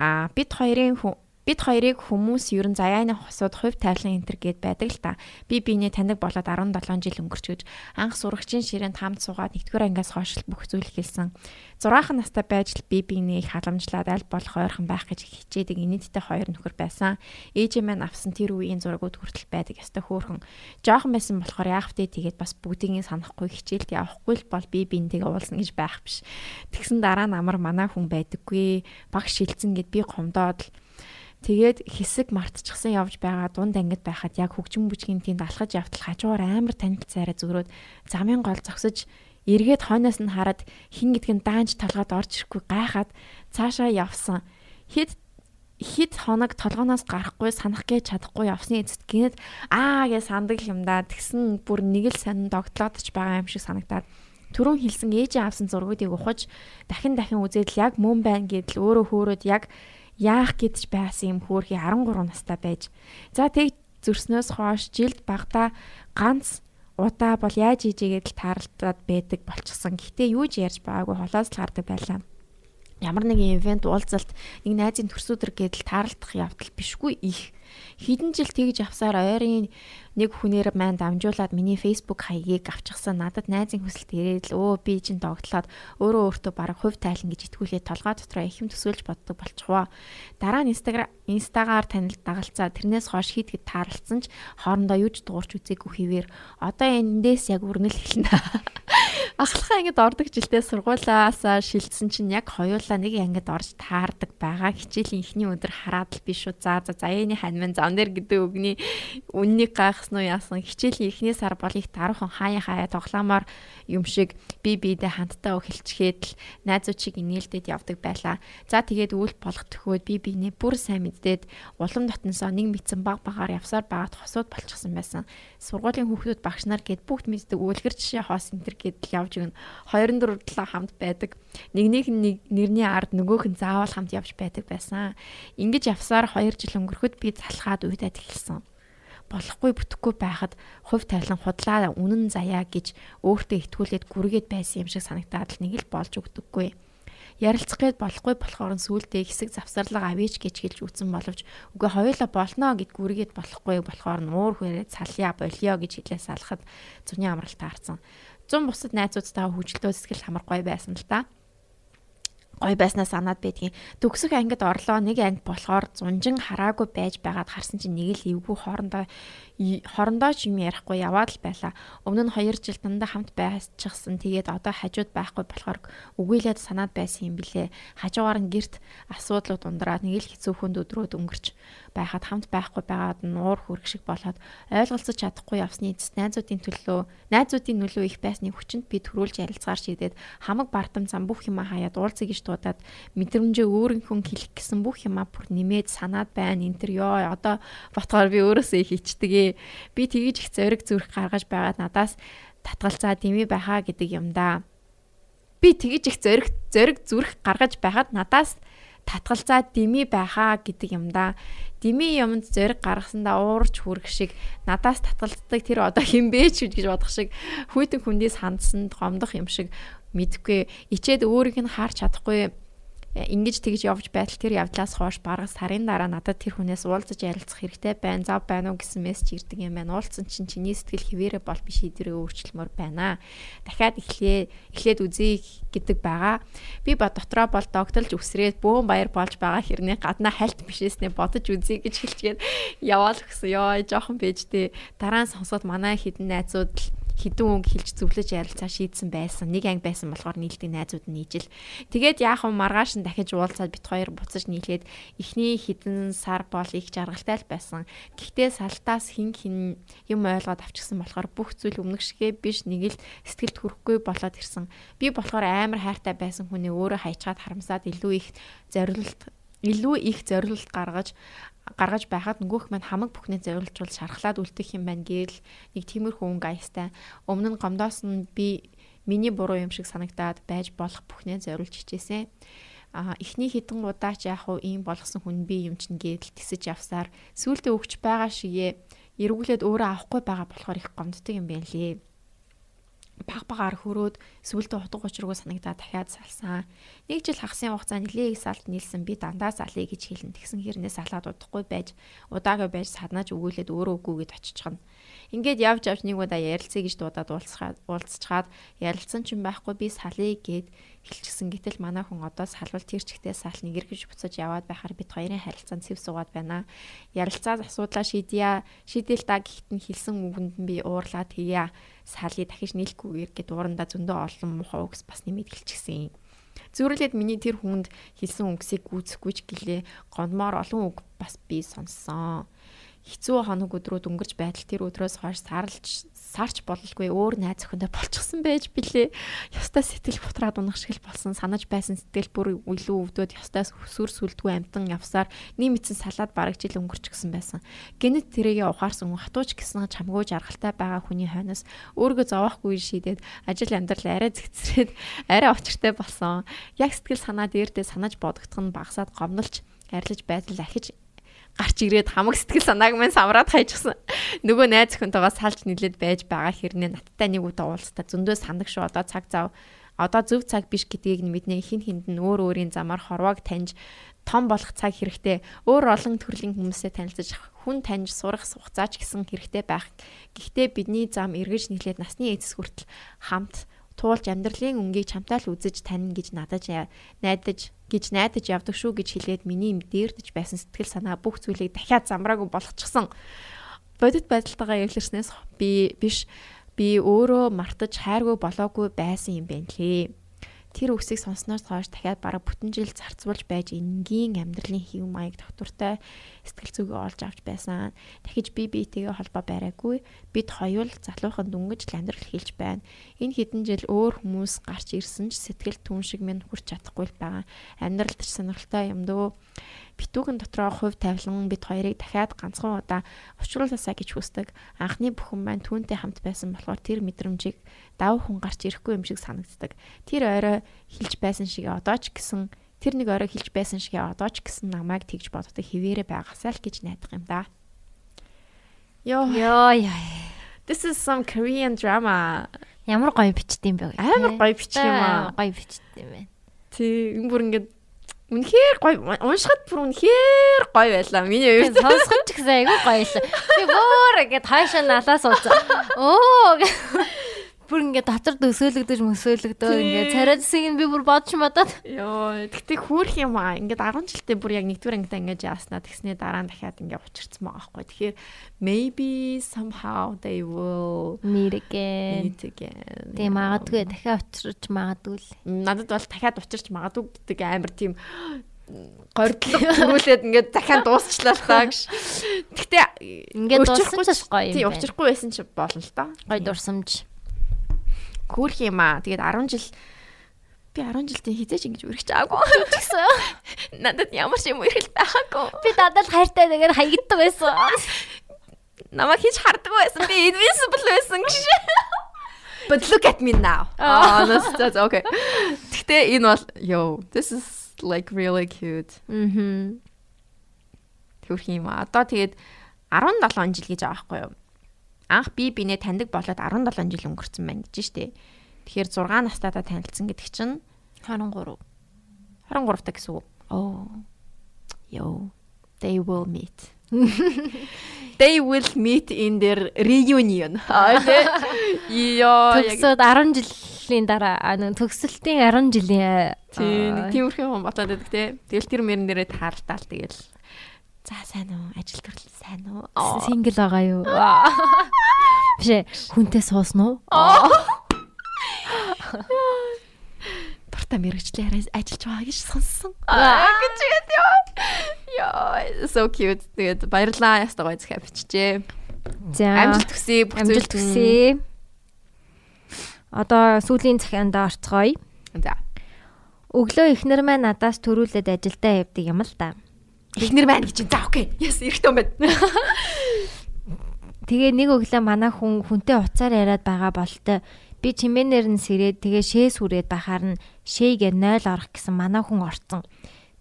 Аа бид хоёрын Бид хоёрыг хүмүүс ер нь заяаны хосууд хувь тайлан энтер гээд байдаг л та. Би биенээ таньдаг болоод 17 жил өнгөрч гэж анх сурагчийн ширээнд хамт суугаад нэгдүгээр ангиас хойш бүх зүйл хэлсэн. 6хан настай байж л би биенээ их халамжлаад аль болох ойрхон байх гэж хичээдэг инээдтэй хоёр нөхөр байсан. Ээжээ маань авсан тэр үеийн зургууд хүртэл байдаг ёстой хөөхөн. Жохон байсан болохоор яах вэ тэгээд бас бүгдийг санахгүй хичээлд явахгүй л бол би биентэйгээ уулзна гэж байх биш. Тэгсэн дараа нь амар манаа хүн байдаггүй. Баг шилцэн гэд би гомдоод л Тэгээд хэсэг мартчихсан явж байгаа дунд ангид байхад яг хөгжим бүжгийн тэнд алхаж явтал хажуугаар амар танилцаараа зөрөөд замын гол зогсож эргээд хойноос нь хараад хин гэдг нь даанч талгаад орж ирэхгүй гайхаад цаашаа явсан. Хэд хит хоног толгоноос гарахгүй санах гэж чадахгүй явсны эцэст гинэд аа гэж сандаг юм да. Тэгсэн бүр нэг л сонин догтлоод ч байгаа юм шиг санагдаад түрүүн хэлсэн ээжээ авсан зургуудыг ухаж дахин дахин үзээд л яг мөн байна гэдэл өөрөө хөөрөөд яг яах гэдэж байсан юм хөөрхий 13 настай байж. За тэг зөрснөөс хойш жилд багада ганц удаа бол яаж ижигээд л тааралдаад байдаг болчихсон. Гэтэ юу ч ярьж байгаагүй холоос л гардаг байлаа ямар нэгэн ивент уулзалт нэг найзын төрсөдөр гэдэл таарлах явдал бишгүй их хэдэн жил тэгж авсаар ойрын нэг хүнээр маань дамжуулаад миний Facebook хаягийг авчихсан. Надад найзын хүсэлт ирээд л өө би чинь догтлоод өөрөө өөртөө баг хувь тайлан гэж итгүүлээ. Толгой дотроо ихэм төсөөлж боддог болчихвоо дараа нь инстаграм инстагаар танил дагалцаа тэрнээс хойш хит хит таарлцсан ч хоорондоо юуж дуурч үзээгүй хിവэр одоо эндээс яг өрнөл эхэлнэ <laughs> ахлахаа ингэж ордог жилдээ сургуулаасаа шилжсэн чинь яг хоёулаа нэг ангид орж таардаг байгаа. Хичээлийн ихний өдөр хараад л би шууд за за заяаны хань зам дээр гэдэг үгний үннийг гайхсан уу яасан? Хичээлийн эхний сар бол их даруухан хаяа хаяа тоглоомоор юм шиг би биедээ хамтдаа эхэлчихэд л найзууд шиг инээлдэд явдаг байлаа. За тэгээд үйл болох төхөөд би бинээ бүр сайн мэддээд улам дотносоо нэг мэдсэн баг багаар явсаар байгаад хосууд болчихсон байсан. Сургуулийн хүүхдүүд багш нар гээд бүгд мэддэг үлгэр жишээ хоос энтер гэдэл явж өгнө. 24 7 хамт байдаг. Нэг нэг нэрний ард нөгөөх нь заавал хамт явж байдаг байсан. Ингиж явсаар 2 жил өнгөрөхөд би залхаад уйдаад эхэлсэн болохгүй бүтэхгүй байхад хувь тавилан худлаа үнэн заяа гэж өөртөө итгүүлээд гүргээд байсан юм шиг санагдаад л нэг л болж өгдөггүй. Ярилцах гээд болохгүй болохоор сүултээ хэсэг завсарлага авъяч гэж хэлж үтсэн боловч үгүй хоёулаа болно гэд гүргээд болохгүй болохоор нуур хүрээд салъя болио гэж хэлээ салахад зуны амралт таарсан. Зун бусад найзуудтайгаа хөвжөлтөө сэтгэл хамаргүй байсан л та гой байснаа санаад байдгийн. Төгсөх ангид орлоо нэг анги болохоор зунжин хараагүй байж байгаад харсан чинь нэг л эвгүй хоорондоо хорондоо ч юм ярихгүй яваад л байла. Өмнө нь 2 жил дандаа хамт байсчихсан. Тэгээд одоо хажууд байхгүй болохоор үгүйлээд санаад байсан юм билэ. Хажуугаар нь герт асуудлууд ундраад нэг л хэцүү хүнд өдрөөд өнгөрч байхад хамт байхгүй байгаад нь уур хүрэх шиг болоод ойлголцож чадахгүй явсны эцэст найзуудын төлөө найзуудын нөлөө их байсны хүчинд би төрүүлж ярилцгаар шийдээд хамаг бардам зам бүх юма хаяад уулзъя гэж дуудаад мэдрэмжээ өөрийнхөө хэлэх гэсэн бүх юма бүр нэмээд санаад байна. Энтер ёо одоо ботгоор би өөрөөсөө их ичдэг Би тгийж их зориг зүрх гаргаж байгаад надаас татгалзаа дими байхаа гэдэг юм да. Би тгийж их зориг зориг зүрх гаргаж байгаад надаас татгалзаа дими байхаа гэдэг юм да. Дими юмд зориг гаргасандаа уурч хүрэх шиг надаас татгалздаг тэр одоо хинбэ ч гэж бодох шиг хүйтэн хүндээс хандсанд гомдох юм шиг мэдгүй ичээд өөрийг нь харж чадахгүй ингэж тэгж явж байтал тэр явдлаас хойш бараг сарын дараа надад тэр хүнээс уулзаж ярилцах хэрэгтэй байна. Зав байна уу гэсэн мессеж ирдэг юм байна. Уулзсан чинь чиний сэтгэл хэвээрээ бол би шийдвэрээ өөрчлөмөр байна. Дахиад эхлээ эхлээд үзье гэдэг байгаа. Би ба дотроо бол догтолж өсрээд бөөн баяр болж байгаа хэрнээ гаднаа хальт бишээснээ бодож үзье гэж хэлчихгээд яваал өгсөн. Йоо жоохон бэжтэй. Дараа нь сонсоод манай хідэн найзууд л хідэн үг хэлж зөвлөж ярилцаа шийдсэн байсан. Нэг анги байсан болохоор нийлдэг найзууд нь нийжил. Тэгээд яах вэ маргааш нь дахиж уулзаад бит хоёр буцаж нийлээд эхний хідэн сар бол их жаргалтай л байсан. Гэхдээ салтаас хин хин юм ойлгоод авчихсан болохоор бүх зүйл өмнөх шигээ биш нэг л сэтгэлд хүрэхгүй болоод ирсэн. Би болохоор амар хайртай байсан хүнээ өөрөө хайчаад харамсаад илүү их зориулт илүү их зориулт гаргаж гаргаж байхад нөгөөх маань хамаг бүхнээ зориулжуул шархлаад үлдэх юм байна гээл нэг тиймэрхүү өнгө аястай. Өмнө нь гомдоос нь би миний буруу юм шиг санагдаад байж болох бүхнээ зориулж хичээсэн. А эхний хідэн удаач яах вэ ийм болгосон хүн би юм чинь гээл тисэж явсаар сүултээ өгч байгаа шигээ эргүүлээд өөрөө авахгүй байгаа болохоор их гомддог юм байна лээ баг багаар хөрөөд сүултээ утга учиргүй санагдаад дахиад салсан. Нэг жил хагасын хугацаанд нэлээ их салт нийлсэн би дандаа салъя гэж хэлэн тэгсэн хэрнээ салаад удахгүй байж удаагаа байж саднаж өгөөлээд өөрөө үгүйгээд очихно. Ингээд явж явж нэг удаа ярилцъя гэж дуудаад уулзчаад уулзчаад ярилцсан ч юм байхгүй би салъя гэд хэлчихсэн. Гэтэл манай хүн одоо салвал тэр чигтээ сал нэг эргэж буцаж яваад байхаар бид хоёрын харилцаанд цэв суугаад байна. Ярилцаад асуудлаа шийдъя. Шийдэл та гэхэд нь хэлсэн үгэнд нь би уурлаа тэгье салыг дахиж нийлэхгүйгээр гэд уурандаа зөндөө олон муухай үгс бас нэмээд хэлчихсэн. Зүрхлээд миний тэр хүнд хэлсэн үгсийг гүйцэхгүй ч гэлээ гонмоор олон үг бас би сонссон. Хэцүү хоног өдрүүд өнгөрч байтал тэр өдрөөс хойш сарлж сарч бололгүй өөр найз охиндоо болчихсон байж билээ. Ёстой сэтгэл бутраад унах шиг л болсон. Санаж байсан сэтгэл бүр илүү өвдөд ёстой сүр сүлдгүй амтан явсаар нийт мэдсэн салаад бараг жил өнгөрчихсөн байсан. Гэнэт тэрийгэ ухаарсан хатууч гэсэн чамгүй жаргалтай байгаа хүний хойноос өөргөө зовоохгүй шийдээд ажил амьдрал арай зэгцрээд арай очиртай болсон. Яг сэтгэл санаа дээрдээ санаж бодогдох нь багасаад гомнолч арилж байтал ахиж гарч ирээд хамаг сэтгэл санааг минь самраад хайчихсан. Нөгөө найз охинтойгоо салж нилээд байж байгаа хэрнээ надтай нэг удаа уулзтаа зөндөө сандаг шүү. Одоо цаг зав одоо зөв цаг биш гэдгийг мэднэ хин хинд нь өөр өөрийн замаар хорвоог таньж том болох цаг хэрэгтэй. Өөр олон төрлийн хүмүүстэй танилцаж хүн таньж сурах хугацаач гэсэн хэрэгтэй байх. Гэхдээ бидний зам эргэж нийлээд насны эцэс хүртэл хамт туулж амьдралын өнгийг чамтай л үзэж тань гэж надад найдаж гэж найдаж явдаг шүү гэж хэлээд миний юм дээрдэж байсан сэтгэл санаа бүх зүйлийг дахиад замраагүй болгочихсон. Бодит байдалтайгаа эвлэрснээс би биш би өөрөө мартаж хайргүй болоогүй байсан юм байна лээ. Тэр үгсийг сонсноос хойш дахиад бараг бүтэн жил зарцуулж байж энгийн амьдралын хэв маяг доктортой сэтгэл зүгээ олж авч байсан. Дахиж би биетэйгээ холбоо бариагүй. Бид хоёул залуухан дүнгэж амьдрал хийлж байна. Энэ хэдэн жил өөр хүмүүс гарч ирсэн ч сэтгэл түн шиг минь хүрч чадахгүй л байгаа. Амьдралд ч сонирхолтой юм дөө битүүгэн дотроо хувь тавилан бид хоёрыг дахиад ганцхан удаа учруулаасаа гэж хүсдэг. Анхны бүхэн маань түүнтэй хамт байсан болохоор тэр мэдрэмжийг дав хүн гарч ирэхгүй юм шиг санагддаг. Тэр орой хилж байсан шиг одоо ч гэсэн тэр нэг орой хилж байсан шиг одоо ч гэсэн намайг тэгж боддог хിവэрэ байгаасаа л гэж найдах юм да. Йоо. Йоо яа. This is some Korean drama. Ямар гоё бичдэм бэ? Амар гоё бичих юм аа. Гоё бичдэм байна. Тий, энэ бүр ингээд Үнэхээр гоё уншихад бүр үнэхээр гоё байлаа. Миний хувьд сонсоход ч гэсэн айгүй гоё л. Би бүр ингээд хаашаа налаа сууцсан. <laughs> Оо бүр ингээд дотор дөсөөлөгдөж мөсөөлөгдөө ингээд царайсыг нь би бүр бодч модод. Йоо, тэгтээ хөөх юм аа. Ингээд 10 жилдээ бүр яг нэгдүгээр ангид ингээд яаснаа тэгснээ дараа нь дахиад ингээд учирсан байгаа байхгүй. Тэгэхээр maybe somehow they will meet again. Meet again. Тэгээ магадгүй дахиад учирч магадгүй л. Надад бол дахиад учирч магадгүй гэдэг амар тийм гордлог төрүүлээд ингээд дахиад дуусчлаа л таа гэж. Гэхдээ ингээд дууссан ч гоё юм. Тий, учрахгүй байсан ч болно л та. Гоё дурсамж хөөх юм аа. Тэгээд 10 жил би 10 жилдээ хизээч ингэж үргэж чаагүй гэсэн. Надад ямар ч юм үргэлж байгаагүй. Би дадал хайртай нэгээр хаягддаг байсан. <laughs> Намайг хийж харддаг байсан. Би invincible байсан гэж. <laughs> But look at me now. <laughs> Аа, that's that's okay. Гэтэ энэ бол yo, this is like really cute. Мм. Төрх юм аа. Одоо тэгээд 17 жил гэж байгаа байхгүй юу? Анх би бинээ таньдаг болоод 17 жил өнгөрцөн байна гэж штэ. Тэгэхээр 6 настайдаа танилцсан гэдэг чинь 23. 23 та гэсэн үг. Oh. Yo. They will meet. <laughs> They will meet in their reunion. <laughs> Йоо. Төгсөд 10 жилийн дараа нэг төгсөлтийн 10 жилийн тийм тиймэрхүү юм болоод байдаг те. Тэгэл тэр мөрөн дээрээ таарлтаал тэгэл За сайн уу? Ажил төрөл сайн уу? Сингл байгаа юу? <laughs> Биш хүнтэй суусан уу? Порта <laughs> мэрэгчлээ ажиллаж байгаа гэж сонссон. Гэж яд яа. Яа, so cute. Тэгээд баярлалаа. Ястаа гоё захиа биччихэ. За. Амжилт хүсье. Амжилт хүсье. Одоо сүүлийн захианд орцгоё. За. Өглөө ихнэр маань надаас төрүүлээд ажилдаа явдаг юм л да. Эхнэр байна гэж. За окей. Yes, эрэгтэй юм байна. <laughs> Тэгээ нэг өглөө манай хүн хүнтэй уцаар яриад байгаа болтой. Би чимээнээр нь сэрээд тэгээ шээс хүрээд бахаар нь шээгээ 0 орох гэсэн манай хүн орцсон.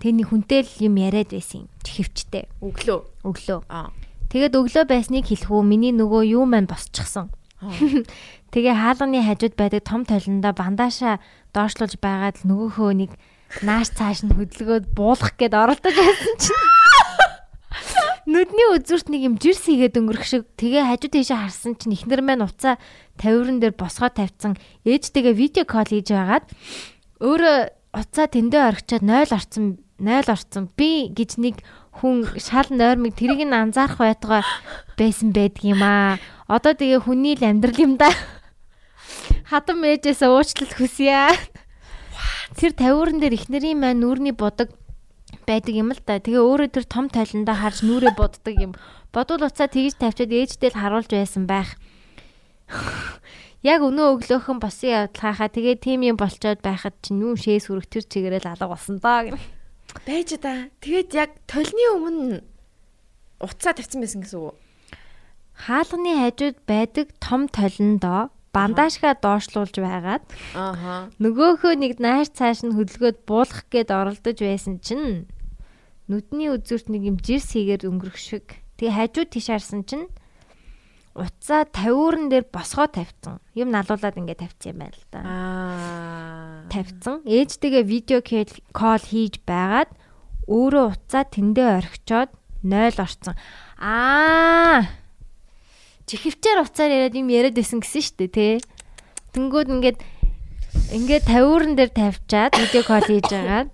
Тэний хүнтэй л юм яриад байсан юм. Хөвчтэй. Өглөө. Өглөө. Аа. Тэгээд өглөө байсныг хэлэх үү миний нөгөө юу маань босчихсон. <laughs> Тэгээ хаалганы хажууд байдаг том толиндоо бандааша доошлуулж байгаад нөгөөхөө нэг нааш цааш нь хөдөлгөөд буулгах гээд оролдож байсан чинь. Нүдний үзүүрт нэг юм жирс хийгээд өнгөрөх шиг тэгээ хажуу тийшээ харсан чинь ихнэр маань уцаа тавиран дээр босгоо тавьсан ээжтэйгээ видео кол хийж байгаад өөрөө уцаа тэндээ орчиход 0 орцсон 0 орцсон би гэж нэг хүн шал нойрмыг тэрийг нь анзаарах байтугай байсан байдаг юм аа. Одоо тэгээ хүний л амьдрал юм да. Хатан ээжээс уучлал хүсье Тэр тавиуран дээр ихнэрийн маань нүүрний бодог байдаг юм л да. Тэгээ өөрөө тэр том талиндаа харж нүрээ боддог юм. Бодвол уцаа тэгж тавьчаад ээжтэй л харуулж байсан байх. <laughs> Яг өнөө өглөөхөн босын явдал хахаа тэгээ тим юм болчоод байхад чинь юу шээс хүрэх тэр чигээрэл алга болсон даа гэнэ. Байж да. Тэгээд яг толны өмнө уцаа тавьсан байсан гэсэн үг. Хаалганы хажууд байдаг том толиндоо бандажгаа доошлуулж байгаад Ааха. нөгөөхөө нэг нааш цааш нь хөдөлгөөд буулгах гээд оролдож байсан чинь нүдний үзүүрт нэг юм жирс хийгээд өнгөрөх шиг. Тэгээ хажууд тийш харсан чинь уцаа тавиурн дээр босгоо тавьсан. Юм налуулаад ингээд тавьсан юм байна л да. Аа. Тавьсан. Ээжтэйгээ видео кол хийж байгаад өөрөө уцаа тэндээ орхичоод 0 орцсон. Аа. Чихвчээр уцаар яриад юм яриад байсан гэсэн шүү дээ, тий. Тэнгүүд ингээд ингээд тавиурн дээр тавьчаад видео кол хийж байгаад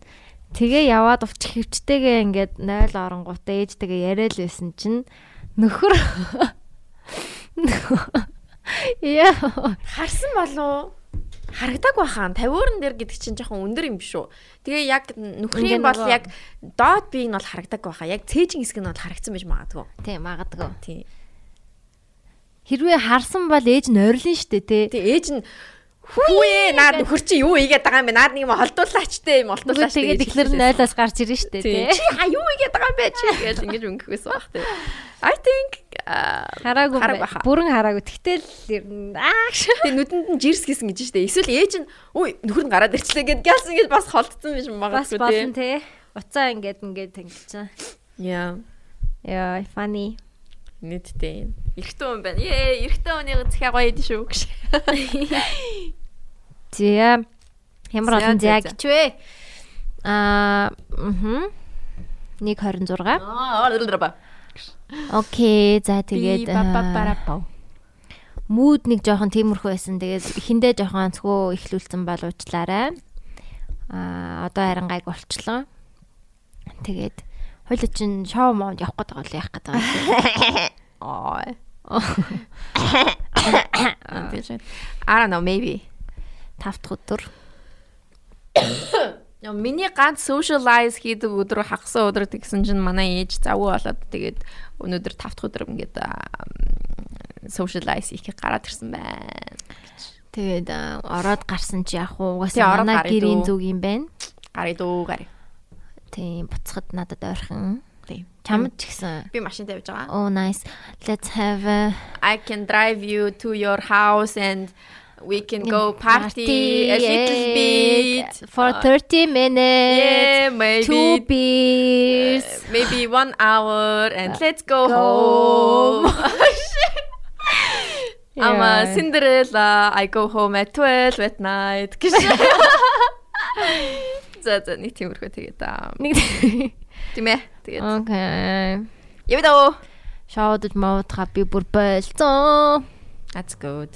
тэгээ яваад увч хөвчтэйгээ ингээд 0 оронгуудаа ээжтэйгээ яриад л байсан чинь нөхөр Яа. Харсан болов харагдаг бахан 50 дээр гэдэг чинь жоохон өндөр юм биш үү. Тэгээ яг нөхрийн бол яг доод бие нь бол харагдаг баха. Яг цээжин хэсэг нь бол харагдсан байж магадгүй. Тий, магадгүй. Тий. Хэрвээ харсан бол ээж нь ойрлон штэ, тий. Тэгээ ээж нь Хүүе наад нөхөр чи юу игээд байгаа юм бэ? Наад нэг юм холдуулаач те юм Тэгвэл олдуулаач тэгээд ихлэр нь 0-аас гарч ирнэ штэ, тий. Чи ха юу игээд байгаа юм бэ чи гэж ингэж өнгөх байсан баг те. I think аа, Хараагүй бүрэн хараагүй. Тэгтэл ерн аа Тэгээ нүдэнд нь жирс гисэн гэж штэ. Эсвэл ээж нь үй нөхөр нь гараад ирчлээ гэд гялсан гэж бас холдсон биш бас магадгүй болно те. тий. Уцаа ингээд ингээд тэнгэлсэн. Яа. Яа, funny. Нийтдээ. Эрэгтэй хүн байна. Ээ, эрэгтэй хүнийг захиа гоё идэв шүү гэж. <laughs> Зя. Ямар олон за. гэж вэ? Аа, мхм. 126. Аа. Окей, за тэгээд мууд нэг жоохон тиймэрхүү байсан. Тэгээд эхэндээ жоохон онцгой ихлүүлсэн боловчлаарай. Аа, одоо харин гайг болчлоо. Тэгээд хойло чин шоу мод явах гээд байгаа л яах байгаа. Аа. <laughs> <coughs> I don't know, maybe. Тавт өдөр. Яа, Миний ганц socialize хийдэг өдөр хагас өдөр тэгсэн чинь манай ээж завгүй болоод тэгээд өнөөдөр тавт өдөр ингээд socialize хийх гараад ирсэн байна. Тэгээд ороод гарсан чи яг угаасаа манай гэрийн зүг юм байна. Гарыг дөө гарыг. Тийм буцахад надад ойрхон. Тийм. Чамд ч гэсэн. Би машинтай явж байгаа. Oh nice. Let's have a I can drive you to your house and we can go party, a little bit for Uh, 30 minutes. Yeah, maybe Two beers. uh, maybe one hour and let's go, Go home. <laughs> <laughs> I'm a Yeah. Cinderella. I go home at 12 at night. <laughs> За за нэг тиймэрхүү тэгээд аа, Нэг тийм ээ. Тэгээд Okay. явдаа. Шоудад мовдха би бүр болцсон. That's good.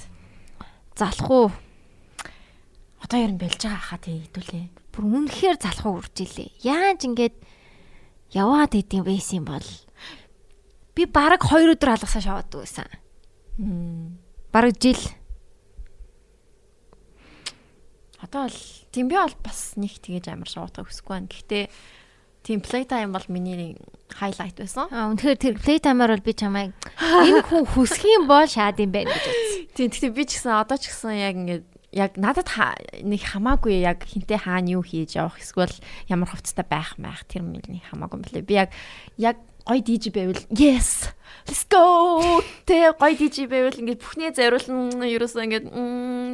Залах уу? Одоо ер нь бэлж байгаа хаа тий хэдүүлээ. Бүр үнэхээр залах уу урж илээ. Яаж ингэж яваад идэм байсан юм бол би бараг 2 өдөр алгасаа шаваад байсан. Бараг жил. Одоо л тийм би бол бас нэг тэгэж амар шоотох хүсэхгүй байна. Гэхдээ тийм play time бол миний highlight байсан. Аа үнэхээр тэр playtime-аар бол би чамайг энэ хүн хүсэх юм бол шаад юм байна гэж бодсон. <laughs> Тийм гэхдээ би ч гэсэн одоо ч гэсэн яг ингээд яг надад нэг хамаагүй яг хинтээ хаана юу хийж явах эсвэл ямар хувцастай байх маах тэр миний хамаагүй юм билээ. Би яг яг гой DJ байвал yes let's go тэ гой DJ байвал ингээд бүхнээ зориулна ерөөсөө ингээд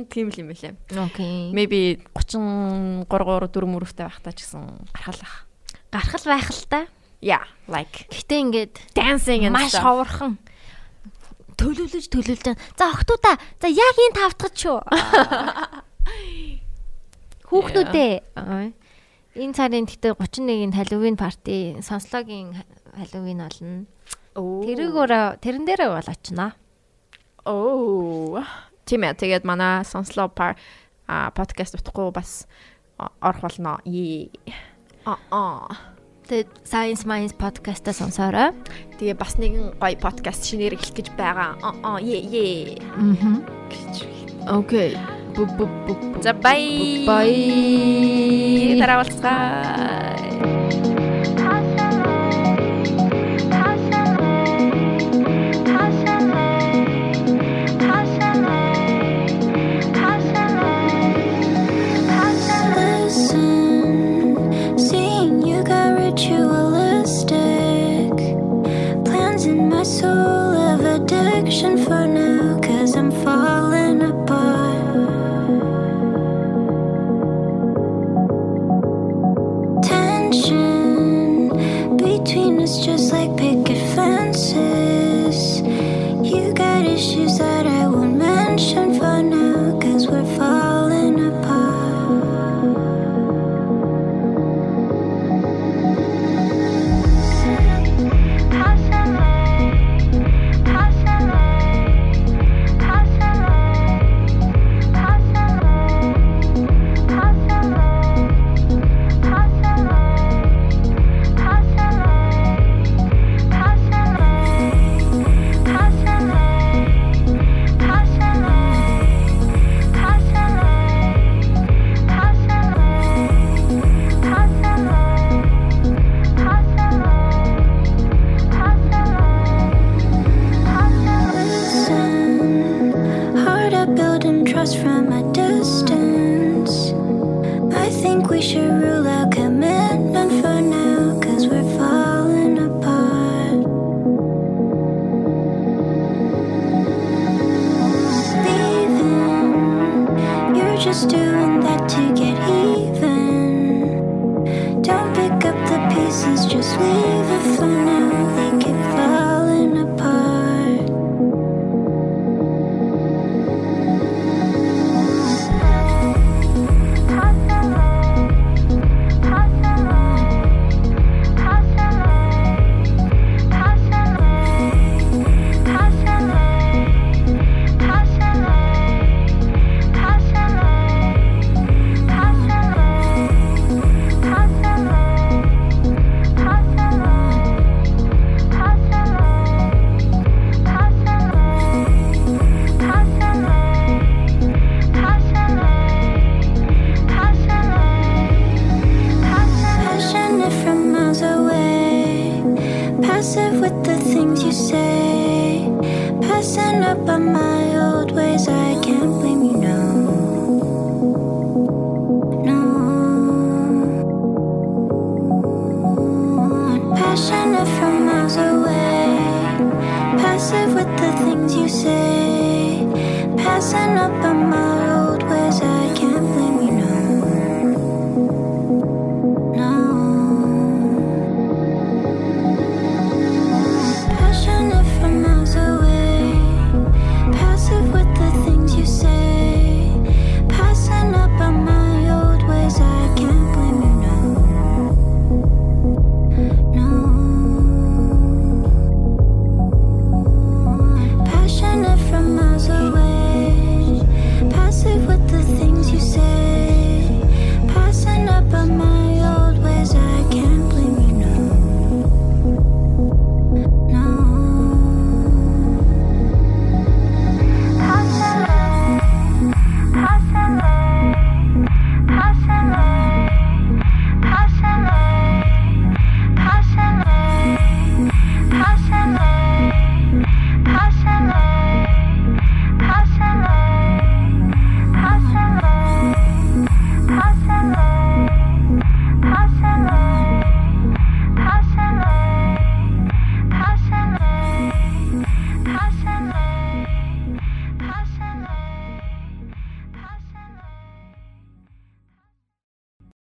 тийм л юм билээ. Окей. Maybe 33 3 4 мөрөвтэй байхдаа ч гэсэн гаргалах. Гарах л байх л та. Yeah, like Гэтэ ингээд dancing and маш ховорхон төлөвлөж төлөвлөж байна. За охтуудаа за яг энэ тавтгад шүү. <laughs> Хүүхнүүдээ. Энэ сарын тэгтээ 31-нд Halloween party, сонслогийн Halloween болно. Оо. Тэрүүгээр тэрэн дээрээ бол очно. Оо. Тийм ээ. Тэгээд манай сонслоо пар а подкаст утгагүй бас орох болно. Е. А а. Тэгээд Science Minds podcast-а сонсоорой. Тэгээ бас нэгэн гоё подкаст шинээр эхлэх гэж байгаа. А а е е. Мгм. Окей. За бай. Bye. Дараа уулзгаа. ritualistic plans in my soul of addiction for now, cause I'm falling apart. Tension between us, just like picket fences. building trust from a distance. I think we should rule out.